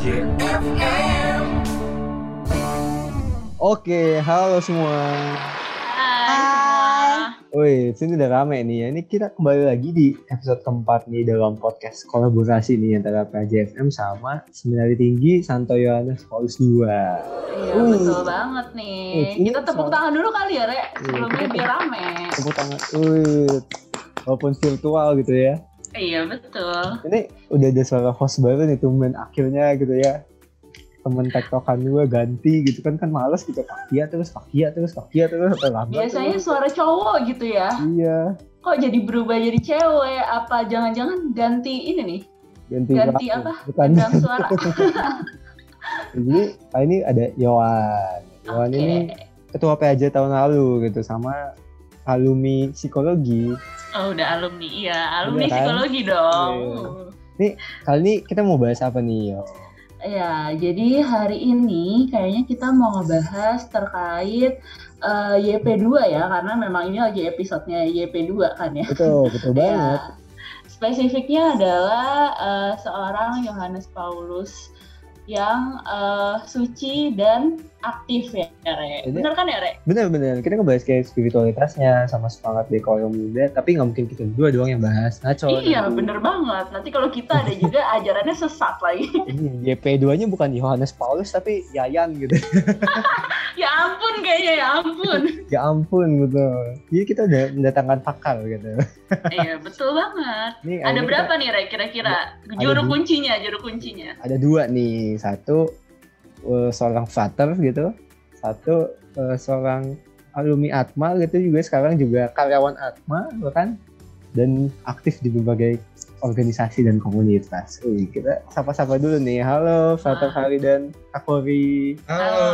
JFM. Oke, halo semua. Hai. Woi, sini udah rame nih ya. Ini kita kembali lagi di episode keempat nih dalam podcast kolaborasi nih antara PJFM sama Seminari Tinggi Santo Yohanes Paulus II. Iya Uh. betul banget nih. Uh, Kita tepuk soal- tangan dulu kali ya, Rek. Sebelumnya kita biar rame. Tepuk tangan. Wih, walaupun virtual gitu ya. Iya betul. Ini udah ada suara host baru nih tumben akhirnya gitu ya. Temen tektokan gue ganti gitu kan kan males gitu pakia terus pakia terus pakia terus atau lambat Biasanya terus. suara cowok gitu ya. Iya, Kok jadi berubah jadi cewek? Apa jangan-jangan ganti ini nih? ganti, Ganti apa? Bukan. Gendang suara. Jadi kali ini ada Yowan. Yowan Oke. ini ketua PAJ tahun lalu gitu sama alumni psikologi. Oh udah alumni, iya. Alumni Udah kan? psikologi dong. Iya. Kali ini kita mau bahas apa nih, Yo? Ya, jadi hari ini kayaknya kita mau ngebahas terkait eh, YP2 ya, karena memang ini lagi episodenya YP2 kan ya. Betul, betul banget. Ya, spesifiknya adalah eh, seorang Yohanes Paulus yang eh, suci dan aktif ya, Re. Jadi- Bener kan ya, Re? Bener-bener, kita ngebahas kayak spiritualitasnya sama semangat di kaum muda, tapi nggak mungkin kita berdua doang yang bahas. Ngaco. Iya, bener banget. Nanti kalau kita ada juga ajarannya sesat lagi. Ini YP2-nya bukan Yohanes Paulus, tapi Yayan gitu. ya ampun kayaknya, ya ampun. ya ampun gitu. Jadi kita udah mendatangkan pakar gitu. iya, betul banget. Ini Ada berapa nih, Re, kira-kira? Juru kuncinya, juru kuncinya. ada dua nih satu eh, seorang frater gitu satu eh, seorang alumni Atma gitu juga sekarang juga karyawan Atma bahkan dan aktif di berbagai organisasi dan komunitas. Wih, kita sapa-sapa dulu nih. Halo Frater Ah. Hari dan Akori. Halo.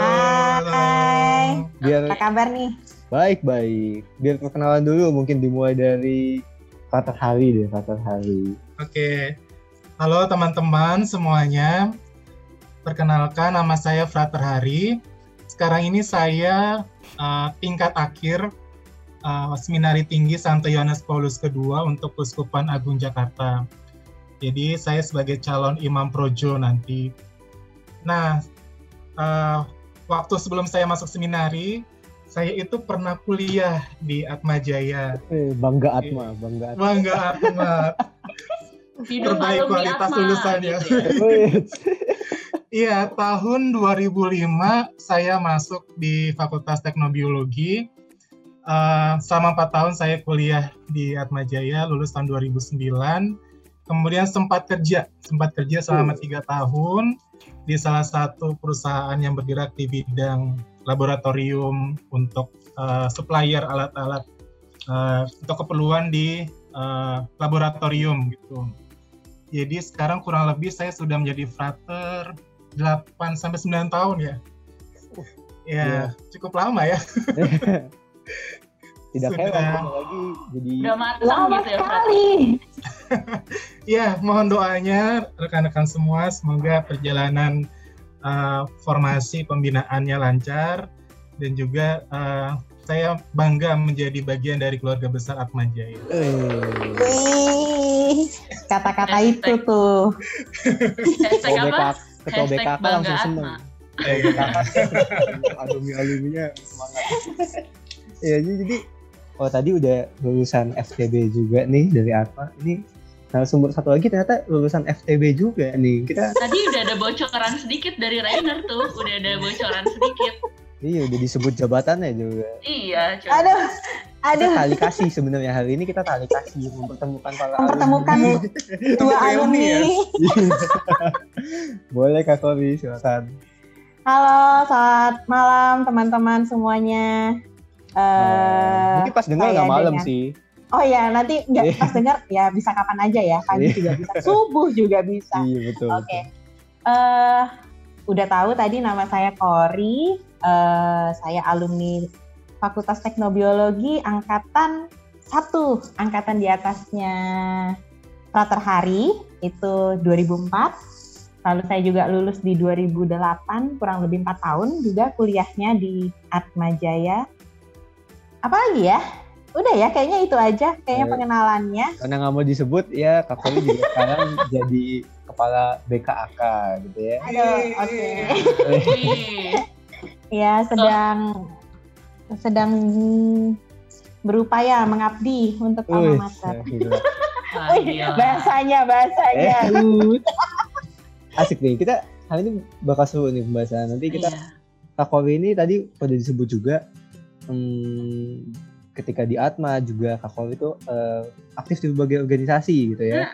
Hai, Biar apa kabar nih? baik-baik. Biar perkenalan dulu mungkin dimulai dari Frater Hari deh, Frater Hari. Oke, halo teman-teman semuanya. Perkenalkan nama saya Frater Hari. Sekarang ini saya uh, tingkat akhir uh, Seminari Tinggi Santo Yohanes Paulus II untuk Uskupan Agung Jakarta. Jadi saya sebagai calon imam projo nanti. Nah, uh, waktu sebelum saya masuk seminari, saya itu pernah kuliah di Atma Jaya. Eh, bangga Atma, bangga Atma. Bangga Atma. Terbaik kualitas lulusannya. gitu ya. Iya, tahun 2005 saya masuk di Fakultas Teknobiologi. Eh, selama empat tahun saya kuliah di Atma Jaya, lulus tahun 2009. Kemudian sempat kerja, sempat kerja selama Hmm. tiga tahun di salah satu perusahaan yang bergerak di bidang laboratorium untuk eh, supplier alat-alat eh, untuk keperluan di eh, laboratorium gitu. Jadi sekarang kurang lebih saya sudah menjadi frater 8 sampai 9 tahun ya. Ya, Iya. cukup lama ya. tidak Sudah. heran kita lagi jadi Udah matang Lama gitu ya, sekali. Ya, mohon doanya rekan-rekan semua semoga perjalanan uh, formasi pembinaannya lancar dan juga uh, saya bangga menjadi bagian dari keluarga besar Atma Jaya. Wih, kata-kata itu tuh. Hashtag apa? BK ketua Hashtag BKK bangga langsung seneng. Eh, alumni alumninya semangat ya jadi, oh tadi udah lulusan FTB juga nih dari Atma ini narasumber satu lagi ternyata lulusan FTB juga nih. Kita Tadi udah ada bocoran sedikit dari Rainer tuh, udah ada bocoran sedikit. Iya udah disebut jabatannya juga Iya, coba. Aduh, kita aduh, tali kasih sebenarnya hari ini kita tali kasih mempertemukan para mempertemukan alumni. dua reuni ya? alumni. boleh kak Kori silakan Halo, selamat malam teman-teman semuanya. Eh, mungkin pas dengar nggak malam dengan- sih Oh ya, nanti nggak Iya. pas dengar ya bisa kapan aja ya. Pagi Iya. juga bisa, subuh juga bisa. iya betul Oke. Eh, udah tahu tadi nama saya Kori. Eh, saya alumni Fakultas Teknobiologi angkatan satu, angkatan di atasnya Frater Hari itu 2004. Lalu saya juga lulus di 2008, kurang lebih empat tahun juga kuliahnya di Atma Jaya. Apa lagi ya? Udah ya, kayaknya itu aja. Kayaknya Eh. pengenalannya. karena nggak mau disebut ya Kak Kori juga sekarang jadi kepala BKAK gitu ya. Aduh, oke. Wih. Ya, sedang sedang berupaya mengabdi untuk alma mater. Wih, gila. bahasanya, bahasanya. Eh. Asik nih, kita kali ini bakal seru nih pembahasan. Nanti kita Iya. Kak Kori ini tadi pada disebut juga hmm, ketika di Atma juga Kak itu eh, aktif di berbagai organisasi gitu ya.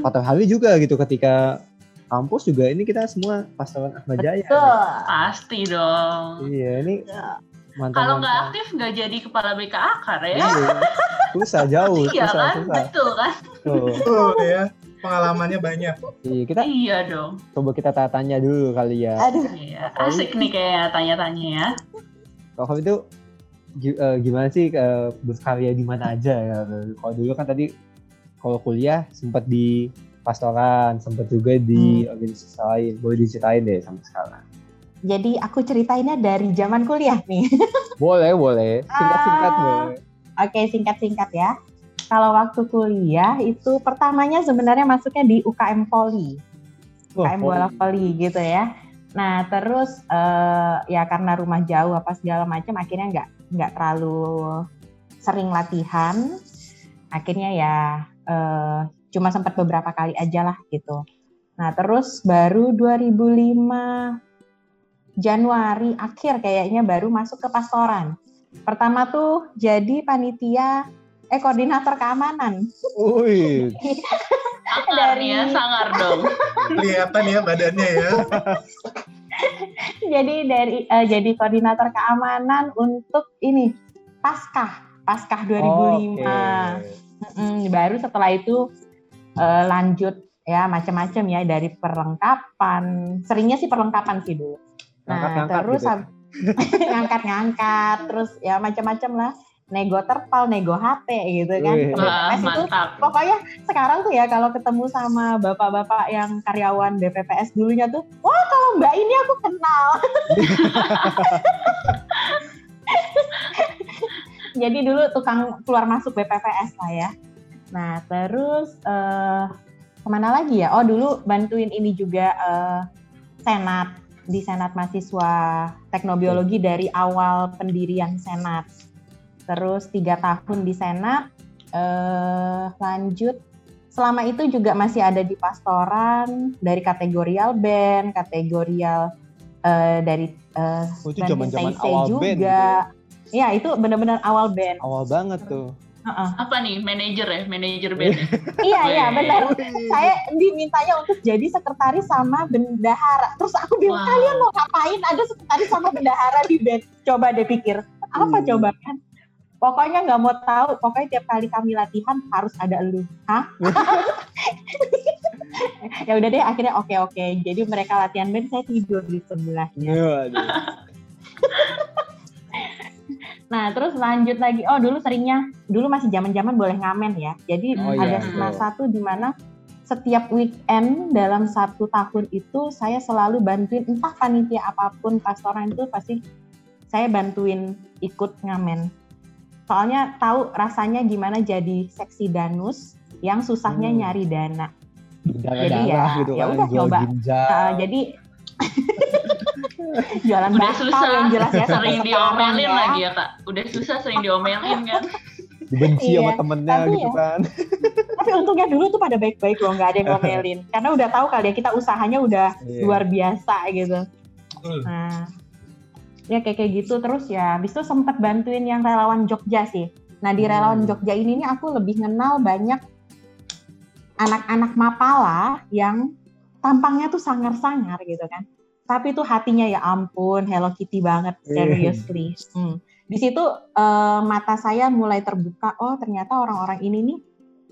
Pak Hari juga gitu ketika kampus juga ini kita semua pastoran Atma Jaya. Betul. Pasti dong. Iya, ini mantan Kalau nggak aktif nggak jadi kepala BKA kan ya? Iya. Susah jauh, Iya susah, kan, susah. betul kan? Tuh. Betul ya. Pengalamannya banyak. Iya, kita Iya dong. coba kita tanya dulu kali ya. Aduh, Iya, asik nih kayak tanya-tanya ya. Kalau itu eh, gimana sih eh, berkarya di mana aja ya? Kalau dulu kan tadi kalau kuliah sempat di pastoran, sempat juga di organisasi lain. Boleh diceritain deh sampai sekarang. jadi aku ceritainnya dari zaman kuliah nih. Boleh, boleh. Singkat-singkat Ah. boleh. Oke, singkat-singkat ya. Kalau waktu kuliah itu pertamanya sebenarnya masuknya di UKM Poli. Wah, UKM bola voli gitu ya. Nah terus eh, ya karena rumah jauh apa segala macam akhirnya nggak nggak terlalu sering latihan. Akhirnya ya eh, cuma sempat beberapa kali aja lah gitu. Nah terus baru 2005 Januari akhir kayaknya baru masuk ke pastoran. Pertama tuh jadi panitia eh koordinator keamanan. Wih, Sangar nih ya, Dari- sangar dong. Kelihatan ya badannya ya. jadi dari eh, jadi koordinator keamanan untuk ini Paskah Paskah 2005 Oke. Mm, baru setelah itu eh, lanjut ya macam-macam ya dari perlengkapan seringnya sih perlengkapan sih dulu nah Ngangkat-ngangkat terus gitu. hab- ngangkat-ngangkat terus ya macam-macam lah nego terpal nego HP gitu kan. Wah, BPS itu mantap. pokoknya sekarang tuh ya kalau ketemu sama bapak-bapak yang karyawan BPPS dulunya tuh wah kalau mbak ini aku kenal. Jadi dulu tukang keluar masuk BPPS lah ya. Nah terus eh, ke mana lagi ya? Oh dulu bantuin ini juga eh, senat. Di senat mahasiswa teknobiologi dari awal pendirian senat terus tiga tahun di senat eh, lanjut selama itu juga masih ada di pastoran dari kategorial band, kategorial eh, dari eh, Oh, itu TIC awal juga. band gitu ya? Ya itu benar-benar awal band. Awal banget tuh. Heeh. Apa nih, manajer ya, manajer band. ya? Iya iya benar. Saya dimintanya untuk jadi sekretaris sama bendahara. Terus aku bilang Wow. kalian mau ngapain? Ada sekretaris sama bendahara di band. Coba deh pikir apa Hmm. coba kan? Pokoknya nggak mau tahu. Pokoknya tiap kali kami latihan harus ada elu. Hah? ya udah deh akhirnya oke oke. Jadi mereka latihan band saya tidur di sebelahnya. Nah, terus lanjut lagi. Oh, dulu seringnya, dulu masih zaman-zaman boleh ngamen ya. Jadi Oh, ada iya, masa tuh di mana setiap weekend dalam satu tahun itu saya selalu bantuin entah panitia apa pun pastoran itu pasti saya bantuin ikut ngamen. Soalnya tahu rasanya gimana jadi seksi danus yang susahnya Hmm. nyari dana. Darah-darah ya, gitu ya kan. udah, coba. ginjal. Uh, jadi jualan Udah susah, yang jelas ya sering diomelin ya. lagi ya kak. Udah susah sering diomelin kan. Dibenci Iya, sama temennya tapi gitu ya. kan. Tapi untungnya dulu tuh pada baik-baik loh, nggak ada yang ngomelin. Karena udah tahu kali ya kita usahanya udah Iya. luar biasa gitu. Betul. Nah, ya kayak kayak gitu terus ya. Habis itu sempat bantuin yang relawan Jogja sih. Nah di relawan Hmm. Jogja ini nih aku lebih kenal banyak anak-anak mapala yang tampangnya tuh sangar-sangar gitu kan. Tapi tuh hatinya ya ampun Hello Kitty banget seriously. Hmm. Di situ eh, mata saya mulai terbuka. Oh ternyata orang-orang ini nih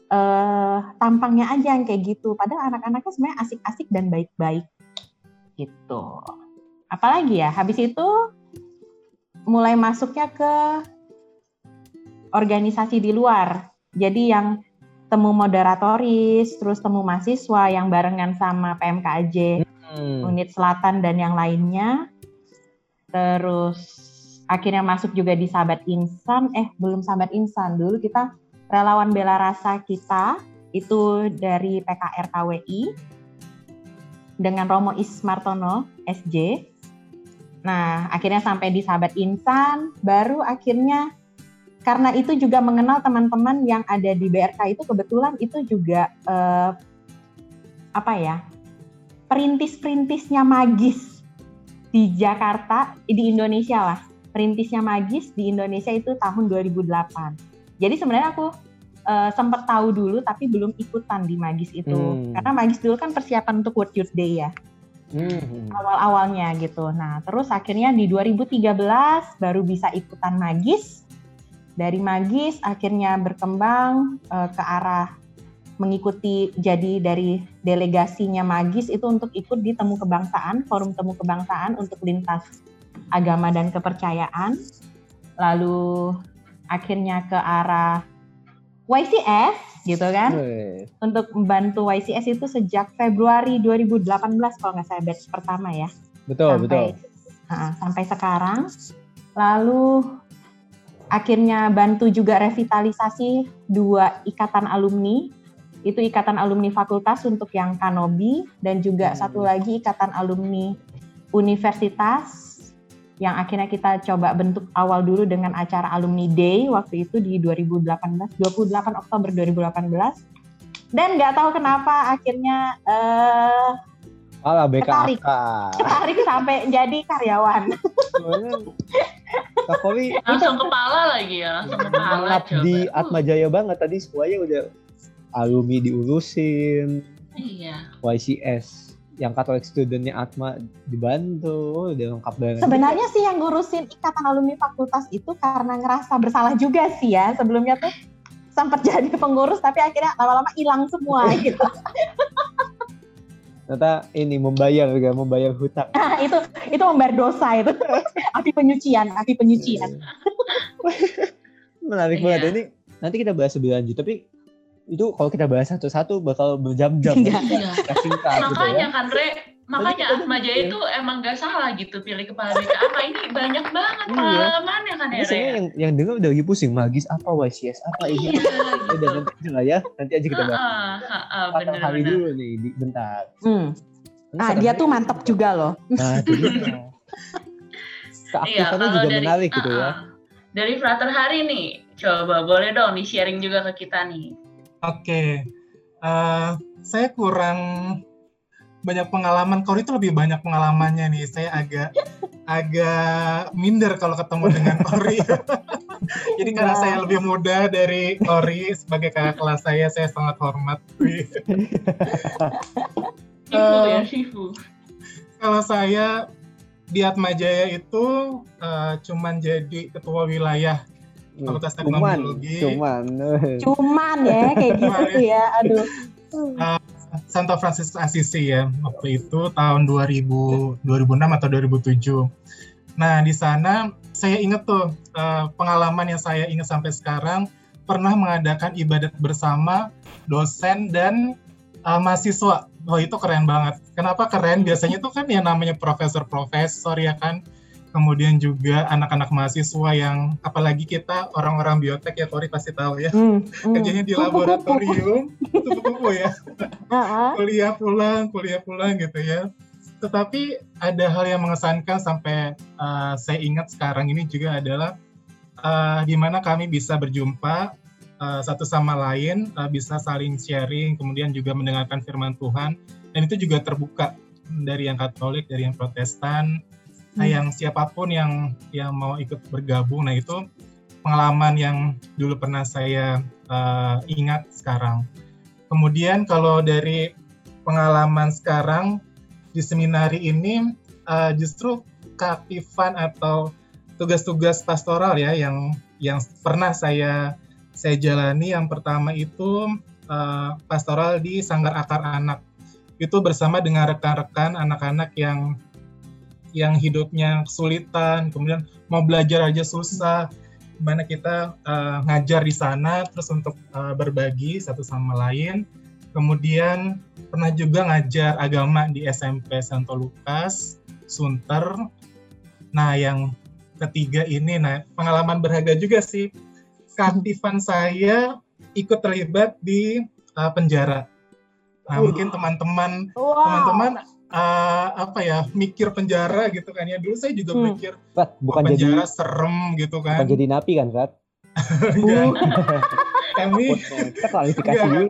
eh tampangnya aja yang kayak gitu. Padahal anak-anaknya sebenarnya asik-asik dan baik-baik gitu. Apalagi ya, habis itu mulai masuknya ke organisasi di luar. Jadi yang temu moderatoris, terus temu mahasiswa yang barengan sama PMKJ Hmm. unit selatan dan yang lainnya. Terus akhirnya masuk juga di Sahabat Insan. Eh, belum Sahabat Insan. Dulu kita relawan bela rasa kita itu dari PKR KWI. dengan Romo Ismartono SJ. Nah, akhirnya sampai di Sahabat Insan, baru akhirnya karena itu juga mengenal teman-teman yang ada di BRK itu kebetulan itu juga eh, apa ya perintis-perintisnya magis di Jakarta di Indonesia lah. Perintisnya magis di Indonesia itu tahun 2008 jadi sebenarnya aku eh, sempat tahu dulu tapi belum ikutan di magis itu. Hmm. karena magis dulu kan persiapan untuk World Youth Day ya Hmm. awal-awalnya gitu. Nah, terus akhirnya di 2013 baru bisa ikutan magis. Dari magis akhirnya berkembang eh, ke arah mengikuti jadi dari delegasinya magis itu untuk ikut di temu kebangsaan, forum temu kebangsaan untuk lintas agama dan kepercayaan. Lalu akhirnya ke arah YCS gitu kan Weh. untuk membantu YCS itu sejak Februari 2018 kalau nggak saya batch pertama ya Betul, sampai betul. Ha, sampai sekarang. Lalu akhirnya bantu juga revitalisasi dua ikatan alumni. Itu ikatan alumni fakultas untuk yang kanobi dan juga Hmm. satu lagi ikatan alumni universitas yang akhirnya kita coba bentuk awal dulu dengan acara alumni day waktu itu di 2018 28 Oktober 2018 dan nggak tahu kenapa akhirnya eh, Alah BKK. Ketarik. ketarik sampai jadi karyawan Kori Langsung kepala lagi ya, langsung kepala mengap coba. di Uh, Atma Jaya banget tadi semuanya udah alumni diurusin, Iya. YCS yang Katolik studentnya Atma dibantu, udah lengkap banget. Sebenarnya sih yang ngurusin ikatan alumni fakultas itu karena ngerasa bersalah juga sih ya. Sebelumnya tuh sempat jadi pengurus tapi akhirnya lama-lama hilang semua gitu. Ternyata ini membayar juga, membayar hutang. Nah, itu itu membayar dosa itu. api penyucian, api penyucian. Menarik Iya. banget. Ini nanti kita bahas lebih lanjut, tapi itu kalau kita bahas satu-satu bakal berjam-jam. Iya. Iya. Gitu Makanya ya. kan Re, makanya Atma Jaya iya. itu emang gak salah gitu pilih kepala BKA. Ini banyak banget Iya. pengalamannya kan ya Re. yang yang dengar udah lagi pusing magis apa YCS apa ini. Iya. Udah nanti aja lah ya, nanti aja kita bahas. Heeh, hari dulu nih, di, bentar. Hmm. Ah, dia tuh mantep juga loh. Nah. Iya, Keaktifannya kalau juga menarik gitu ya. Dari Frater Hari nih, coba boleh dong di sharing juga ke kita nih. Oke, Eh, saya kurang banyak pengalaman. Kori itu lebih banyak pengalamannya nih. Saya agak agak minder kalau ketemu dengan Kori. Jadi karena Wah. saya lebih muda dari Kori sebagai kakak kelas saya, saya sangat hormat. Eh, ya, Shifu. Kalau saya di Atmajaya itu eh, cuman jadi ketua wilayah Fakultas Cuman, Teknologi. cuman. Cuman ya kayak gitu tuh ya. Aduh. Santo Franciscus Assisi ya waktu itu tahun 2000 2006 atau 2007. Nah di sana saya ingat tuh eh, pengalaman yang saya ingat sampai sekarang pernah mengadakan ibadat bersama dosen dan eh, mahasiswa. Wah itu keren banget. Kenapa keren? Biasanya tuh kan yang namanya profesor-profesor ya kan. Kemudian juga anak-anak mahasiswa yang apalagi kita orang-orang biotek ya Tori pasti tahu ya. Hmm, hmm. Kerjanya di laboratorium, kupu-kupu ya kuliah pulang, kuliah pulang gitu ya. Tetapi ada hal yang mengesankan sampai uh, saya ingat sekarang ini juga adalah uh, di mana kami bisa berjumpa uh, satu sama lain, uh, bisa saling sharing, kemudian juga mendengarkan firman Tuhan, dan itu juga terbuka dari yang Katolik, dari yang Protestan, nah, Hmm. yang siapa pun yang yang mau ikut bergabung. Nah itu pengalaman yang dulu pernah saya uh, ingat sekarang. Kemudian kalau dari pengalaman sekarang di seminari ini uh, justru keaktifan atau tugas-tugas pastoral ya yang yang pernah saya saya jalani yang pertama itu uh, pastoral di Sanggar Akar Anak itu bersama dengan rekan-rekan anak-anak yang yang hidupnya kesulitan kemudian mau belajar aja susah. Gimana kita uh, ngajar di sana terus untuk uh, berbagi satu sama lain. Kemudian pernah juga ngajar agama di SMP Santo Lukas Sunter. Nah yang ketiga ini nah pengalaman berharga juga sih. Keaktifan saya ikut terlibat di uh, penjara. Nah Uh. mungkin teman-teman Wow. teman-teman uh, apa ya mikir penjara gitu kan ya dulu saya juga Hmm. mikir Fat, oh, bukan jadi penjara serem gitu bukan kan jadi napi kan, Fat? Kami Enggak. dulu.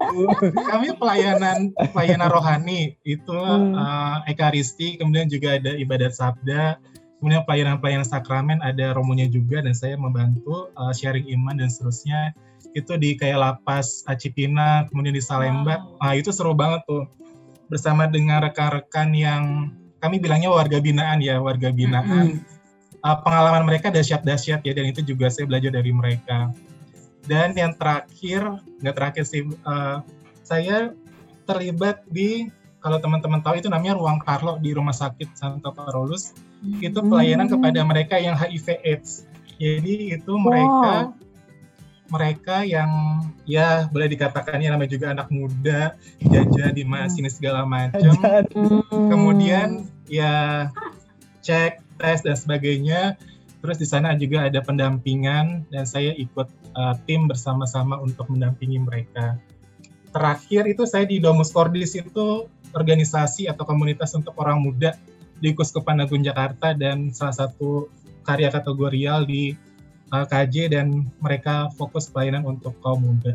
kami pelayanan pelayanan rohani itu Hmm. uh, ekaristi kemudian juga ada ibadat sabda kemudian pelayanan-pelayanan sakramen ada romonya juga dan saya membantu uh, sharing iman dan seterusnya itu di kayak lapas Acipina kemudian di Salemba Wow. nah itu seru banget tuh bersama dengan rekan-rekan yang kami bilangnya warga binaan ya warga binaan. Uh, pengalaman mereka dahsyat-dahsyat ya dan itu juga saya belajar dari mereka. Dan yang terakhir nggak terakhir sih uh, saya terlibat di kalau teman-teman tahu itu namanya ruang Carlo di rumah sakit Santo Carolus itu pelayanan Hmm. kepada mereka yang HIV AIDS. Jadi itu mereka mereka yang ya boleh dikatakan ya namanya juga anak muda jajah di mana sini segala macam Hmm. kemudian ya cek tes dan sebagainya. Terus di sana juga ada pendampingan dan saya ikut uh, tim bersama-sama untuk mendampingi mereka. Terakhir itu saya di Domus Cordis itu organisasi atau komunitas untuk orang muda di Kuskupan Agung Jakarta dan salah satu karya kategorial di uh, KJ dan mereka fokus pelayanan untuk kaum muda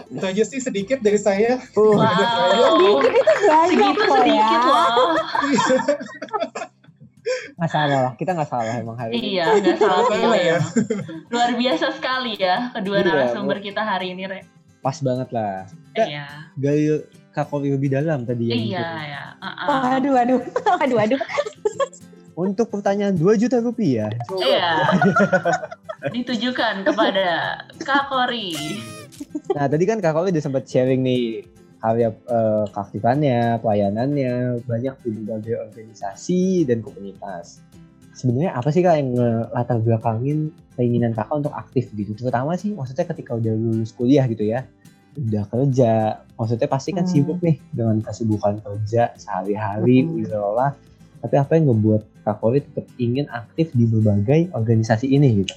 itu aja sih sedikit dari saya Uh, Wow. Sedikit itu banyak Segitu kok sedikit ya. loh. nggak salah lah, kita nggak salah emang hari ini. Iya, nggak salah Salah pilih. ya. Luar biasa sekali ya kedua Iya, narasumber kita hari ini, Re. Pas banget lah. Ya. Iya, Gaya kakori lebih dalam tadi ya. iya, gitu. ya. Uh-uh. Waduh, waduh, waduh, waduh. Untuk pertanyaan 2 juta rupiah. Iya. Ditujukan kepada Kak Kori. Nah tadi kan Kak Koli udah sempat sharing nih karya eh, keaktifannya, pelayanannya, banyak di berbagai organisasi dan komunitas. Sebenarnya apa sih kak yang latar belakangin keinginan kakak untuk aktif gitu? Terutama sih maksudnya ketika udah lulus kuliah gitu ya, udah kerja, maksudnya pasti kan Hmm. sibuk nih dengan kesibukan kerja sehari-hari, Hmm. gitu lah. Tapi apa yang ngebuat Kak Koli tetap ingin aktif di berbagai organisasi ini gitu?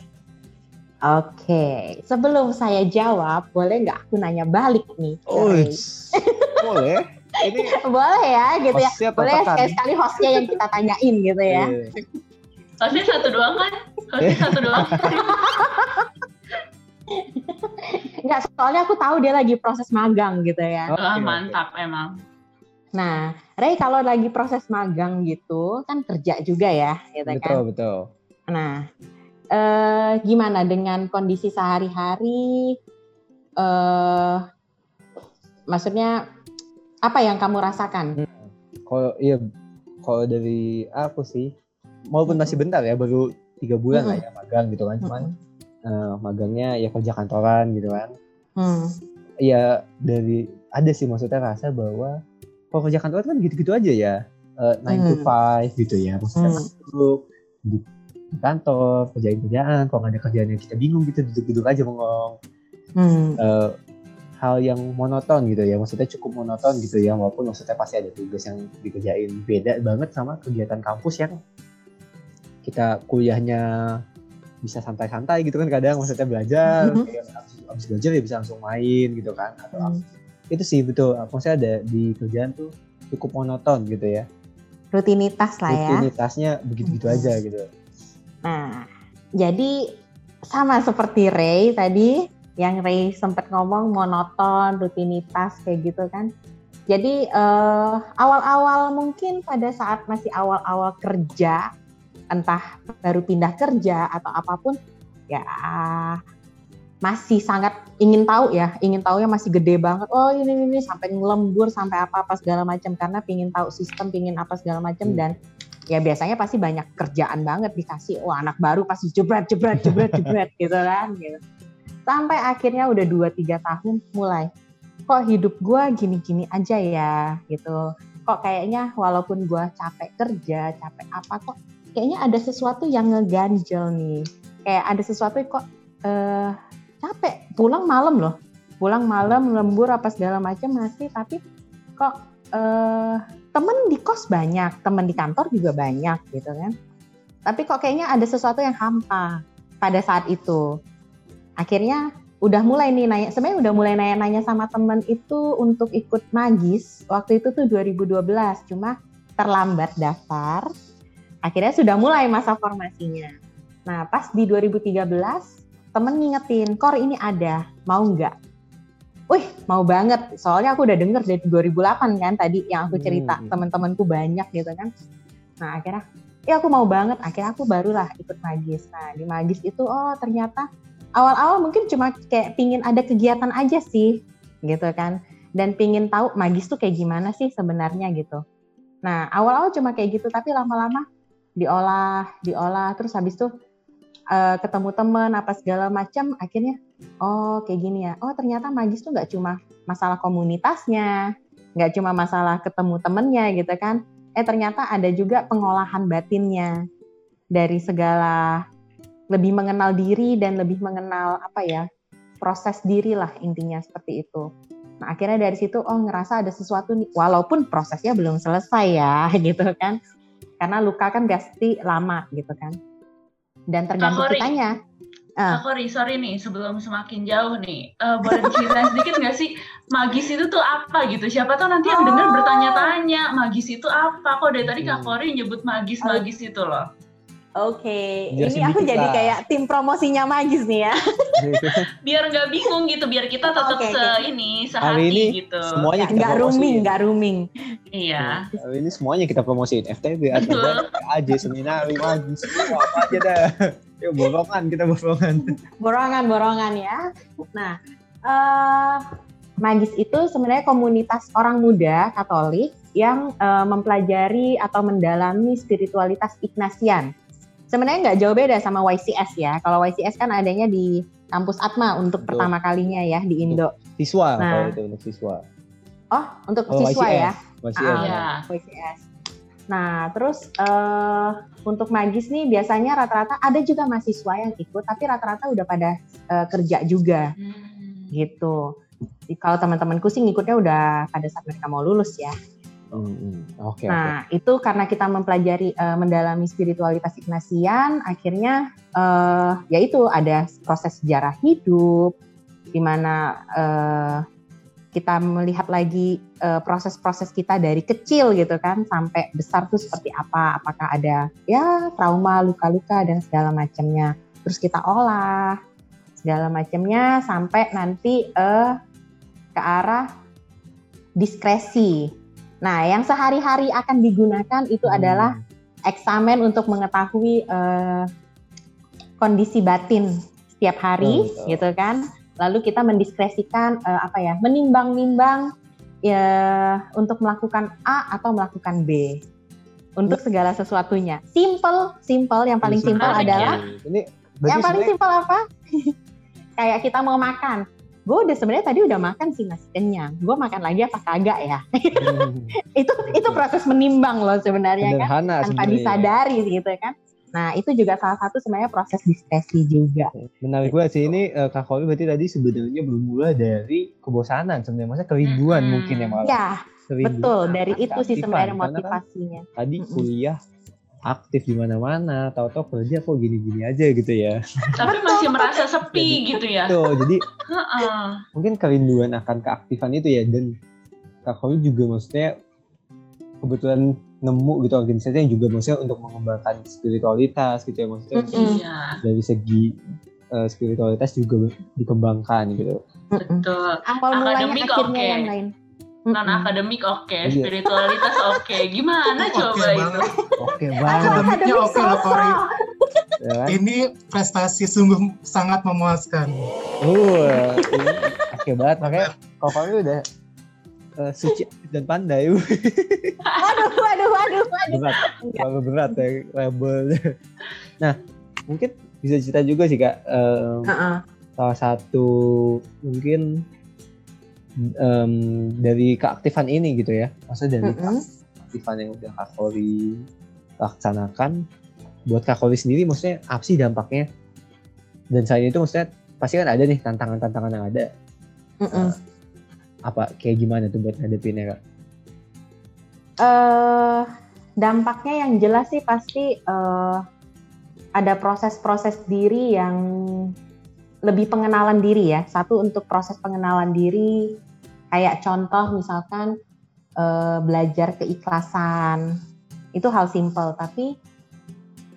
Oke, sebelum saya jawab, boleh nggak aku nanya balik nih? Oh, boleh. Ini boleh ya, gitu ya. Boleh sekali-sekali hostnya yang kita tanyain gitu ya. Iya. Hostnya satu doang kan? Hostnya satu doang. Nggak, soalnya aku tahu dia lagi proses magang gitu ya. Oke, Wah, oke. mantap emang. Nah, Ray kalau lagi proses magang gitu, kan kerja juga ya, gitu kan. Betul, betul. Nah, eh, gimana dengan kondisi sehari-hari? Eh, maksudnya apa yang kamu rasakan? Kalau iya, kalau dari aku sih, walaupun masih bentar ya, baru tiga bulan lah ya magang gitu kan, cuman eh, magangnya ya kerja kantoran gitu kan. Hmm. Iya dari ada sih maksudnya rasa bahwa kalau kerja kantoran kan gitu-gitu aja ya, eh, nine to Hmm. five gitu ya, maksudnya Hmm. masuk di kantor kerjain kerjaan, kalau nggak ada kerjaan yang kita bingung gitu duduk-duduk aja bengong. Hmm. eh, hal yang monoton gitu ya maksudnya cukup monoton gitu ya walaupun maksudnya pasti ada tugas yang dikerjain beda banget sama kegiatan kampus yang kita kuliahnya bisa santai-santai gitu kan kadang maksudnya belajar Mhm. kayak abis, abis belajar ya bisa langsung main gitu kan atau Hmm. Itu sih betul maksudnya ada di kerjaan tuh cukup monoton gitu ya Rutinitas lah ya. rutinitasnya begitu-gitu Mhm. aja gitu Nah, jadi sama seperti Ray tadi, yang Ray sempat ngomong monoton, rutinitas kayak gitu kan. Jadi eh, awal-awal mungkin pada saat masih awal-awal kerja, entah baru pindah kerja atau apa pun, ya masih sangat ingin tahu ya, ingin tahunya masih gede banget. Oh ini ini sampai ngelembur sampai apa apa segala macam. Karena pingin tahu sistem, pingin apa segala macam. Hmm. dan ya biasanya pasti banyak kerjaan banget dikasih. Wah anak baru pasti jebret jebret jebret jebret gitu kan gitu. Sampai akhirnya udah 2-3 tahun mulai kok hidup gua gini-gini aja ya? Gitu. Kok kayaknya walaupun gua capek kerja capek apa kok kayaknya ada sesuatu yang ngeganjel nih. Kayak ada sesuatu yang kok eh, capek pulang malam loh pulang malam lembur apa segala macam masih tapi kok eh, temen di kos banyak, temen di kantor juga banyak gitu kan. Tapi kok kayaknya ada sesuatu yang hampa pada saat itu. Akhirnya udah mulai nih nanya, sebenarnya udah mulai nanya-nanya sama temen itu untuk ikut magis. Waktu itu tuh 2012, cuma terlambat daftar. Akhirnya sudah mulai masa formasinya. Nah, pas di 2013 temen ngingetin, "Kor ini ada, mau nggak?" Wih, mau banget. Soalnya aku udah denger dari 2008 kan tadi yang aku cerita, Hmm. teman-temanku banyak gitu kan. Nah, akhirnya ya aku mau banget. Akhirnya aku barulah ikut magis. Nah, di magis itu oh ternyata awal-awal mungkin cuma kayak pingin ada kegiatan aja sih gitu kan. Dan pingin tahu magis tuh kayak gimana sih sebenarnya gitu. Nah, awal-awal cuma kayak gitu, tapi lama-lama diolah, diolah, terus habis itu eh, ketemu temen apa segala macam, akhirnya oh kayak gini ya. Oh ternyata magis tuh nggak cuma masalah komunitasnya, nggak cuma masalah ketemu temennya gitu kan. Eh ternyata ada juga pengolahan batinnya dari segala lebih mengenal diri dan lebih mengenal apa ya proses diri lah intinya seperti itu. Nah akhirnya dari situ oh ngerasa ada sesuatu nih walaupun prosesnya belum selesai ya gitu kan karena luka kan pasti lama gitu kan dan tergantung Kori. kitanya. Ah. Kak Kori, sorry nih, sebelum semakin jauh nih, eh, boleh diceritain sedikit nggak sih magis itu tuh apa gitu? Siapa tahu nanti yang dengar Oh. bertanya-tanya, magis itu apa? Kok dari tadi Kak Hmm. Kori nyebut magis-magis itu loh. Oke, Jelasin ini aku dikit jadi lah. kayak tim promosinya magis nih ya. Biar nggak bingung gitu, biar kita tetap Oke, se oke. ini Hari sehati ini gitu. semuanya kita Nggak rooming, nggak rooming. Iya. Kali ini semuanya kita promosiin FTB, atau aja seminari magis, semua apa aja dah. Yuk borongan kita borongan. Borongan-borongan ya. Nah, eh magis itu sebenarnya komunitas orang muda Katolik yang eh, mempelajari atau mendalami spiritualitas Ignatian. Sebenarnya nggak jauh beda sama YCS ya. Kalau YCS kan adanya di kampus Atma untuk Betul. pertama kalinya ya di Indo. Siswa Nah. kalau itu untuk siswa. Oh, untuk Oh, siswa YCS. ya. Masih Ah. Iya. WCS. Nah, terus eh untuk magis nih biasanya rata-rata ada juga mahasiswa yang ikut, tapi rata-rata udah pada eh, kerja juga Hmm. gitu. Jadi, Kalau teman-temanku sih ngikutnya udah pada saat mereka mau lulus ya. Hmm, hmm. Oke, oke. Nah, itu karena kita mempelajari eh, mendalami spiritualitas Ignatian, akhirnya eh ya itu ada proses sejarah hidup di mana eh, kita melihat lagi eh, proses-proses kita dari kecil gitu kan sampai besar tuh seperti apa, apakah ada ya trauma, luka-luka dan segala macamnya. Terus kita olah segala macamnya sampai nanti eh ke arah diskresi. Nah, yang sehari-hari akan digunakan itu Hmm. adalah eksamen untuk mengetahui eh, kondisi batin setiap hari, Betul. gitu kan. Lalu kita mendiskresikan eh, apa ya, menimbang-nimbang ya untuk melakukan A atau melakukan B untuk segala sesuatunya. Simple, simple. Yang paling simple adalah Ini berarti yang paling simpel apa? Kayak kita mau makan. Gue udah sebenarnya tadi udah makan sih masih kenyang. Gue makan lagi apa kagak ya? Hmm, itu itu proses menimbang loh sebenarnya kan tanpa sebenarnya. disadari gitu kan. Nah itu juga salah satu sebenarnya proses diskresi juga. Menarik banget sih ini eh, Kak Koli berarti tadi sebenarnya bermula dari kebosanan sebenarnya, maksudnya kerinduan Hmm. mungkin ya malah. Ya Kerinduan betul dari itu sih sebenarnya kan motivasinya. Tadi Mm-mm. kuliah aktif di mana-mana, tahu-tahu kerja kok gini-gini aja gitu ya. Tapi masih merasa sepi gitu ya. Tuh, jadi Heeh. mungkin kerinduan akan keaktifan itu ya dan Kak Koli juga maksudnya kebetulan nemu gitu organisasi yang juga maksudnya untuk mengembangkan spiritualitas gitu ya maksudnya Mm-mm. Iya, dari segi eh, spiritualitas juga dikembangkan gitu. Betul. Awal mulanya Akademik akhirnya oke. yang lain. Non akademik oke, Iya. spiritualitas oke. Gimana Oke coba itu? banget. Oke Ah, banget Akademiknya oke loh, Kori. sosok. ya kan? Ini prestasi sungguh sangat memuaskan. Uh, ini oke banget makanya Koli udah eh, suci dan pandai. Waduh, waduh, waduh, waduh. berat terlalu berat ya labelnya nah mungkin bisa cerita juga sih kak em, Heeh. salah satu mungkin em, dari keaktifan ini gitu ya maksudnya dari Mm-mm. keaktifan yang udah kak Koli laksanakan buat kak Koli sendiri maksudnya apa sih dampaknya dan selain itu maksudnya pasti kan ada nih tantangan-tantangan yang ada Mm-mm. apa kayak gimana tuh buat ngadepinnya kak eh dampaknya yang jelas sih pasti eh, ada proses-proses diri yang lebih pengenalan diri ya. Satu untuk proses pengenalan diri, kayak contoh misalkan uh, belajar keikhlasan. Itu hal simple, tapi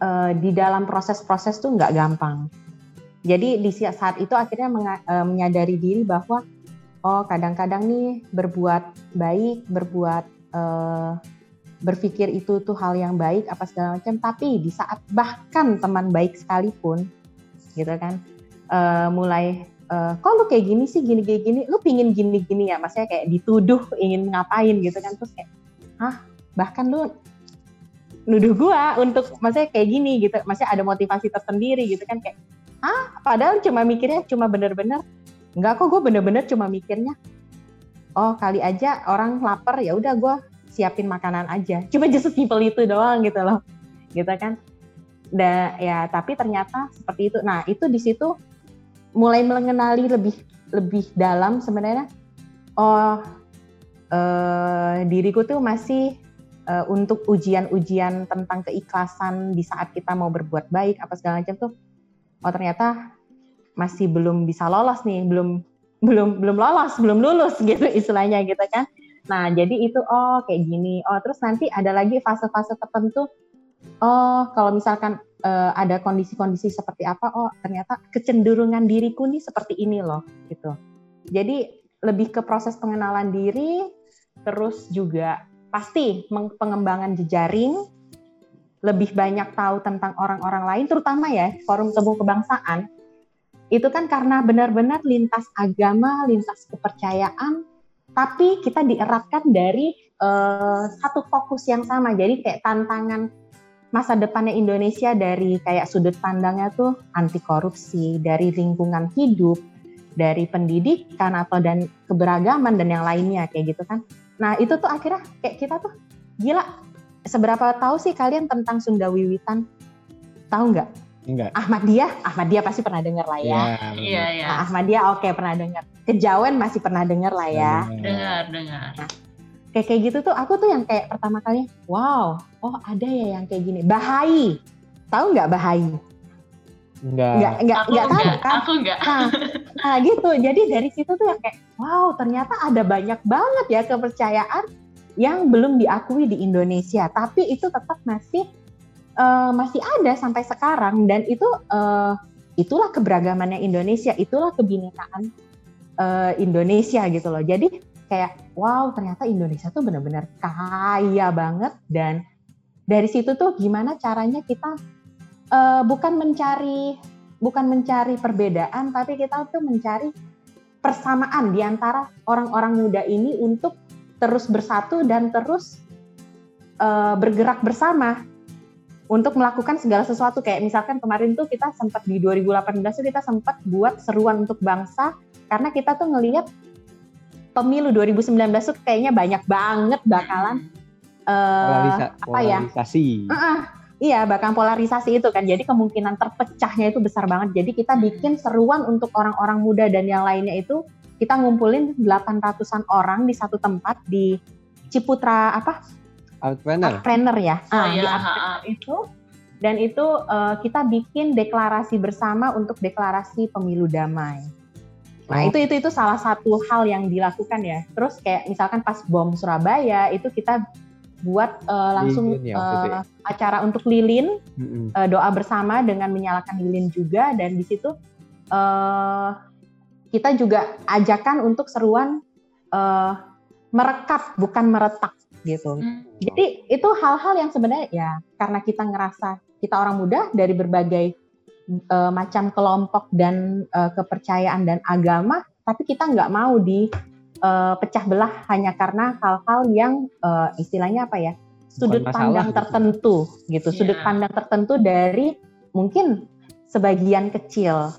uh, di dalam proses-proses tuh nggak gampang. Jadi di saat itu akhirnya uh, menyadari diri bahwa oh kadang-kadang nih berbuat baik, berbuat uh, berpikir itu tuh hal yang baik apa segala macam, tapi di saat bahkan teman baik sekalipun, gitu kan, uh, mulai uh, kok lu kayak gini sih? Gini gini gini. Lu pingin gini gini ya? Maksudnya kayak dituduh ingin ngapain gitu kan? Terus kayak hah? Bahkan lu nuduh gua untuk maksudnya kayak gini gitu. Maksudnya ada motivasi tersendiri gitu kan? Kayak ah padahal cuma mikirnya cuma bener-bener. Enggak kok gue bener-bener cuma mikirnya oh kali aja orang lapar ya udah gue siapin makanan aja cuma just simple itu doang gitu loh. Gitu kan? Da, ya tapi ternyata seperti itu. Nah itu di situ mulai mengenali lebih lebih dalam sebenarnya oh uh, diriku tuh masih uh, untuk ujian-ujian tentang keikhlasan di saat kita mau berbuat baik apa segala macam tuh oh ternyata masih belum bisa lolos nih belum belum belum lolos belum lulus gitu istilahnya gitu kan. Nah jadi itu oh kayak gini. Oh terus nanti ada lagi fase-fase tertentu oh kalau misalkan uh, ada kondisi-kondisi seperti apa oh ternyata kecenderungan diriku nih seperti ini loh gitu. Jadi lebih ke proses pengenalan diri terus juga pasti pengembangan jejaring lebih banyak tahu tentang orang-orang lain terutama ya forum temu kebangsaan. Itu kan karena benar-benar lintas agama lintas kepercayaan tapi kita dieratkan dari uh, satu fokus yang sama. Jadi kayak tantangan masa depannya Indonesia dari kayak sudut pandangnya tuh anti korupsi, dari lingkungan hidup, dari pendidikan atau dan keberagaman dan yang lainnya kayak gitu kan. Nah itu tuh akhirnya kayak kita tuh gila. Seberapa tahu sih kalian tentang Sunda Wiwitan? Tahu nggak? Enggak. Ahmad Dia, Ahmad Dia pasti pernah dengar lah ya. Iya, iya. Nah, Ahmad Dia oke okay, pernah dengar. Kejawen masih pernah dengar lah ya. Dengar, dengar. Nah, kayak kayak gitu tuh aku tuh yang kayak pertama kali wow oh ada ya yang kayak gini bahai tahu nggak bahai Enggak. Enggak, enggak, aku enggak tahu kan? Aku enggak. Nah, nah, gitu. Jadi dari situ tuh yang kayak, wow, ternyata ada banyak banget ya kepercayaan yang belum diakui di Indonesia, tapi itu tetap masih uh, masih ada sampai sekarang dan itu uh, itulah keberagamannya Indonesia, itulah kebinekaan uh, Indonesia gitu loh. Jadi kayak wow ternyata Indonesia tuh benar-benar kaya banget. Dan dari situ tuh gimana caranya kita uh, bukan mencari bukan mencari perbedaan tapi kita tuh mencari persamaan di antara orang-orang muda ini untuk terus bersatu dan terus uh, bergerak bersama untuk melakukan segala sesuatu. Kayak misalkan kemarin tuh kita sempat di 2018 tuh kita sempat buat seruan untuk bangsa karena kita tuh ngelihat pemilu 2019 tuh kayaknya banyak banget bakalan uh, apa ya? Polarisasi. Uh -uh, iya, bahkan polarisasi itu kan. Jadi kemungkinan terpecahnya itu besar banget. Jadi kita bikin seruan untuk orang-orang muda dan yang lainnya itu kita ngumpulin 800-an orang di satu tempat di Ciputra apa? Outpreneur. Outpreneur ya. Oh, ah, iya, di itu dan itu uh, kita bikin deklarasi bersama untuk deklarasi pemilu damai. Nah, oh. itu itu itu salah satu hal yang dilakukan ya. Terus kayak misalkan pas bom Surabaya itu kita buat uh, langsung lilin, ya, uh, acara untuk lilin mm-hmm. uh, doa bersama dengan menyalakan lilin juga dan di situ uh, kita juga ajakan untuk seruan uh, merekat bukan meretak gitu. Mm. Jadi itu hal-hal yang sebenarnya ya karena kita ngerasa kita orang muda dari berbagai uh, macam kelompok dan uh, kepercayaan dan agama, tapi kita nggak mau di uh, pecah belah hanya karena hal-hal yang uh, istilahnya apa ya sudut pandang gitu. tertentu gitu, yeah. sudut pandang tertentu dari mungkin sebagian kecil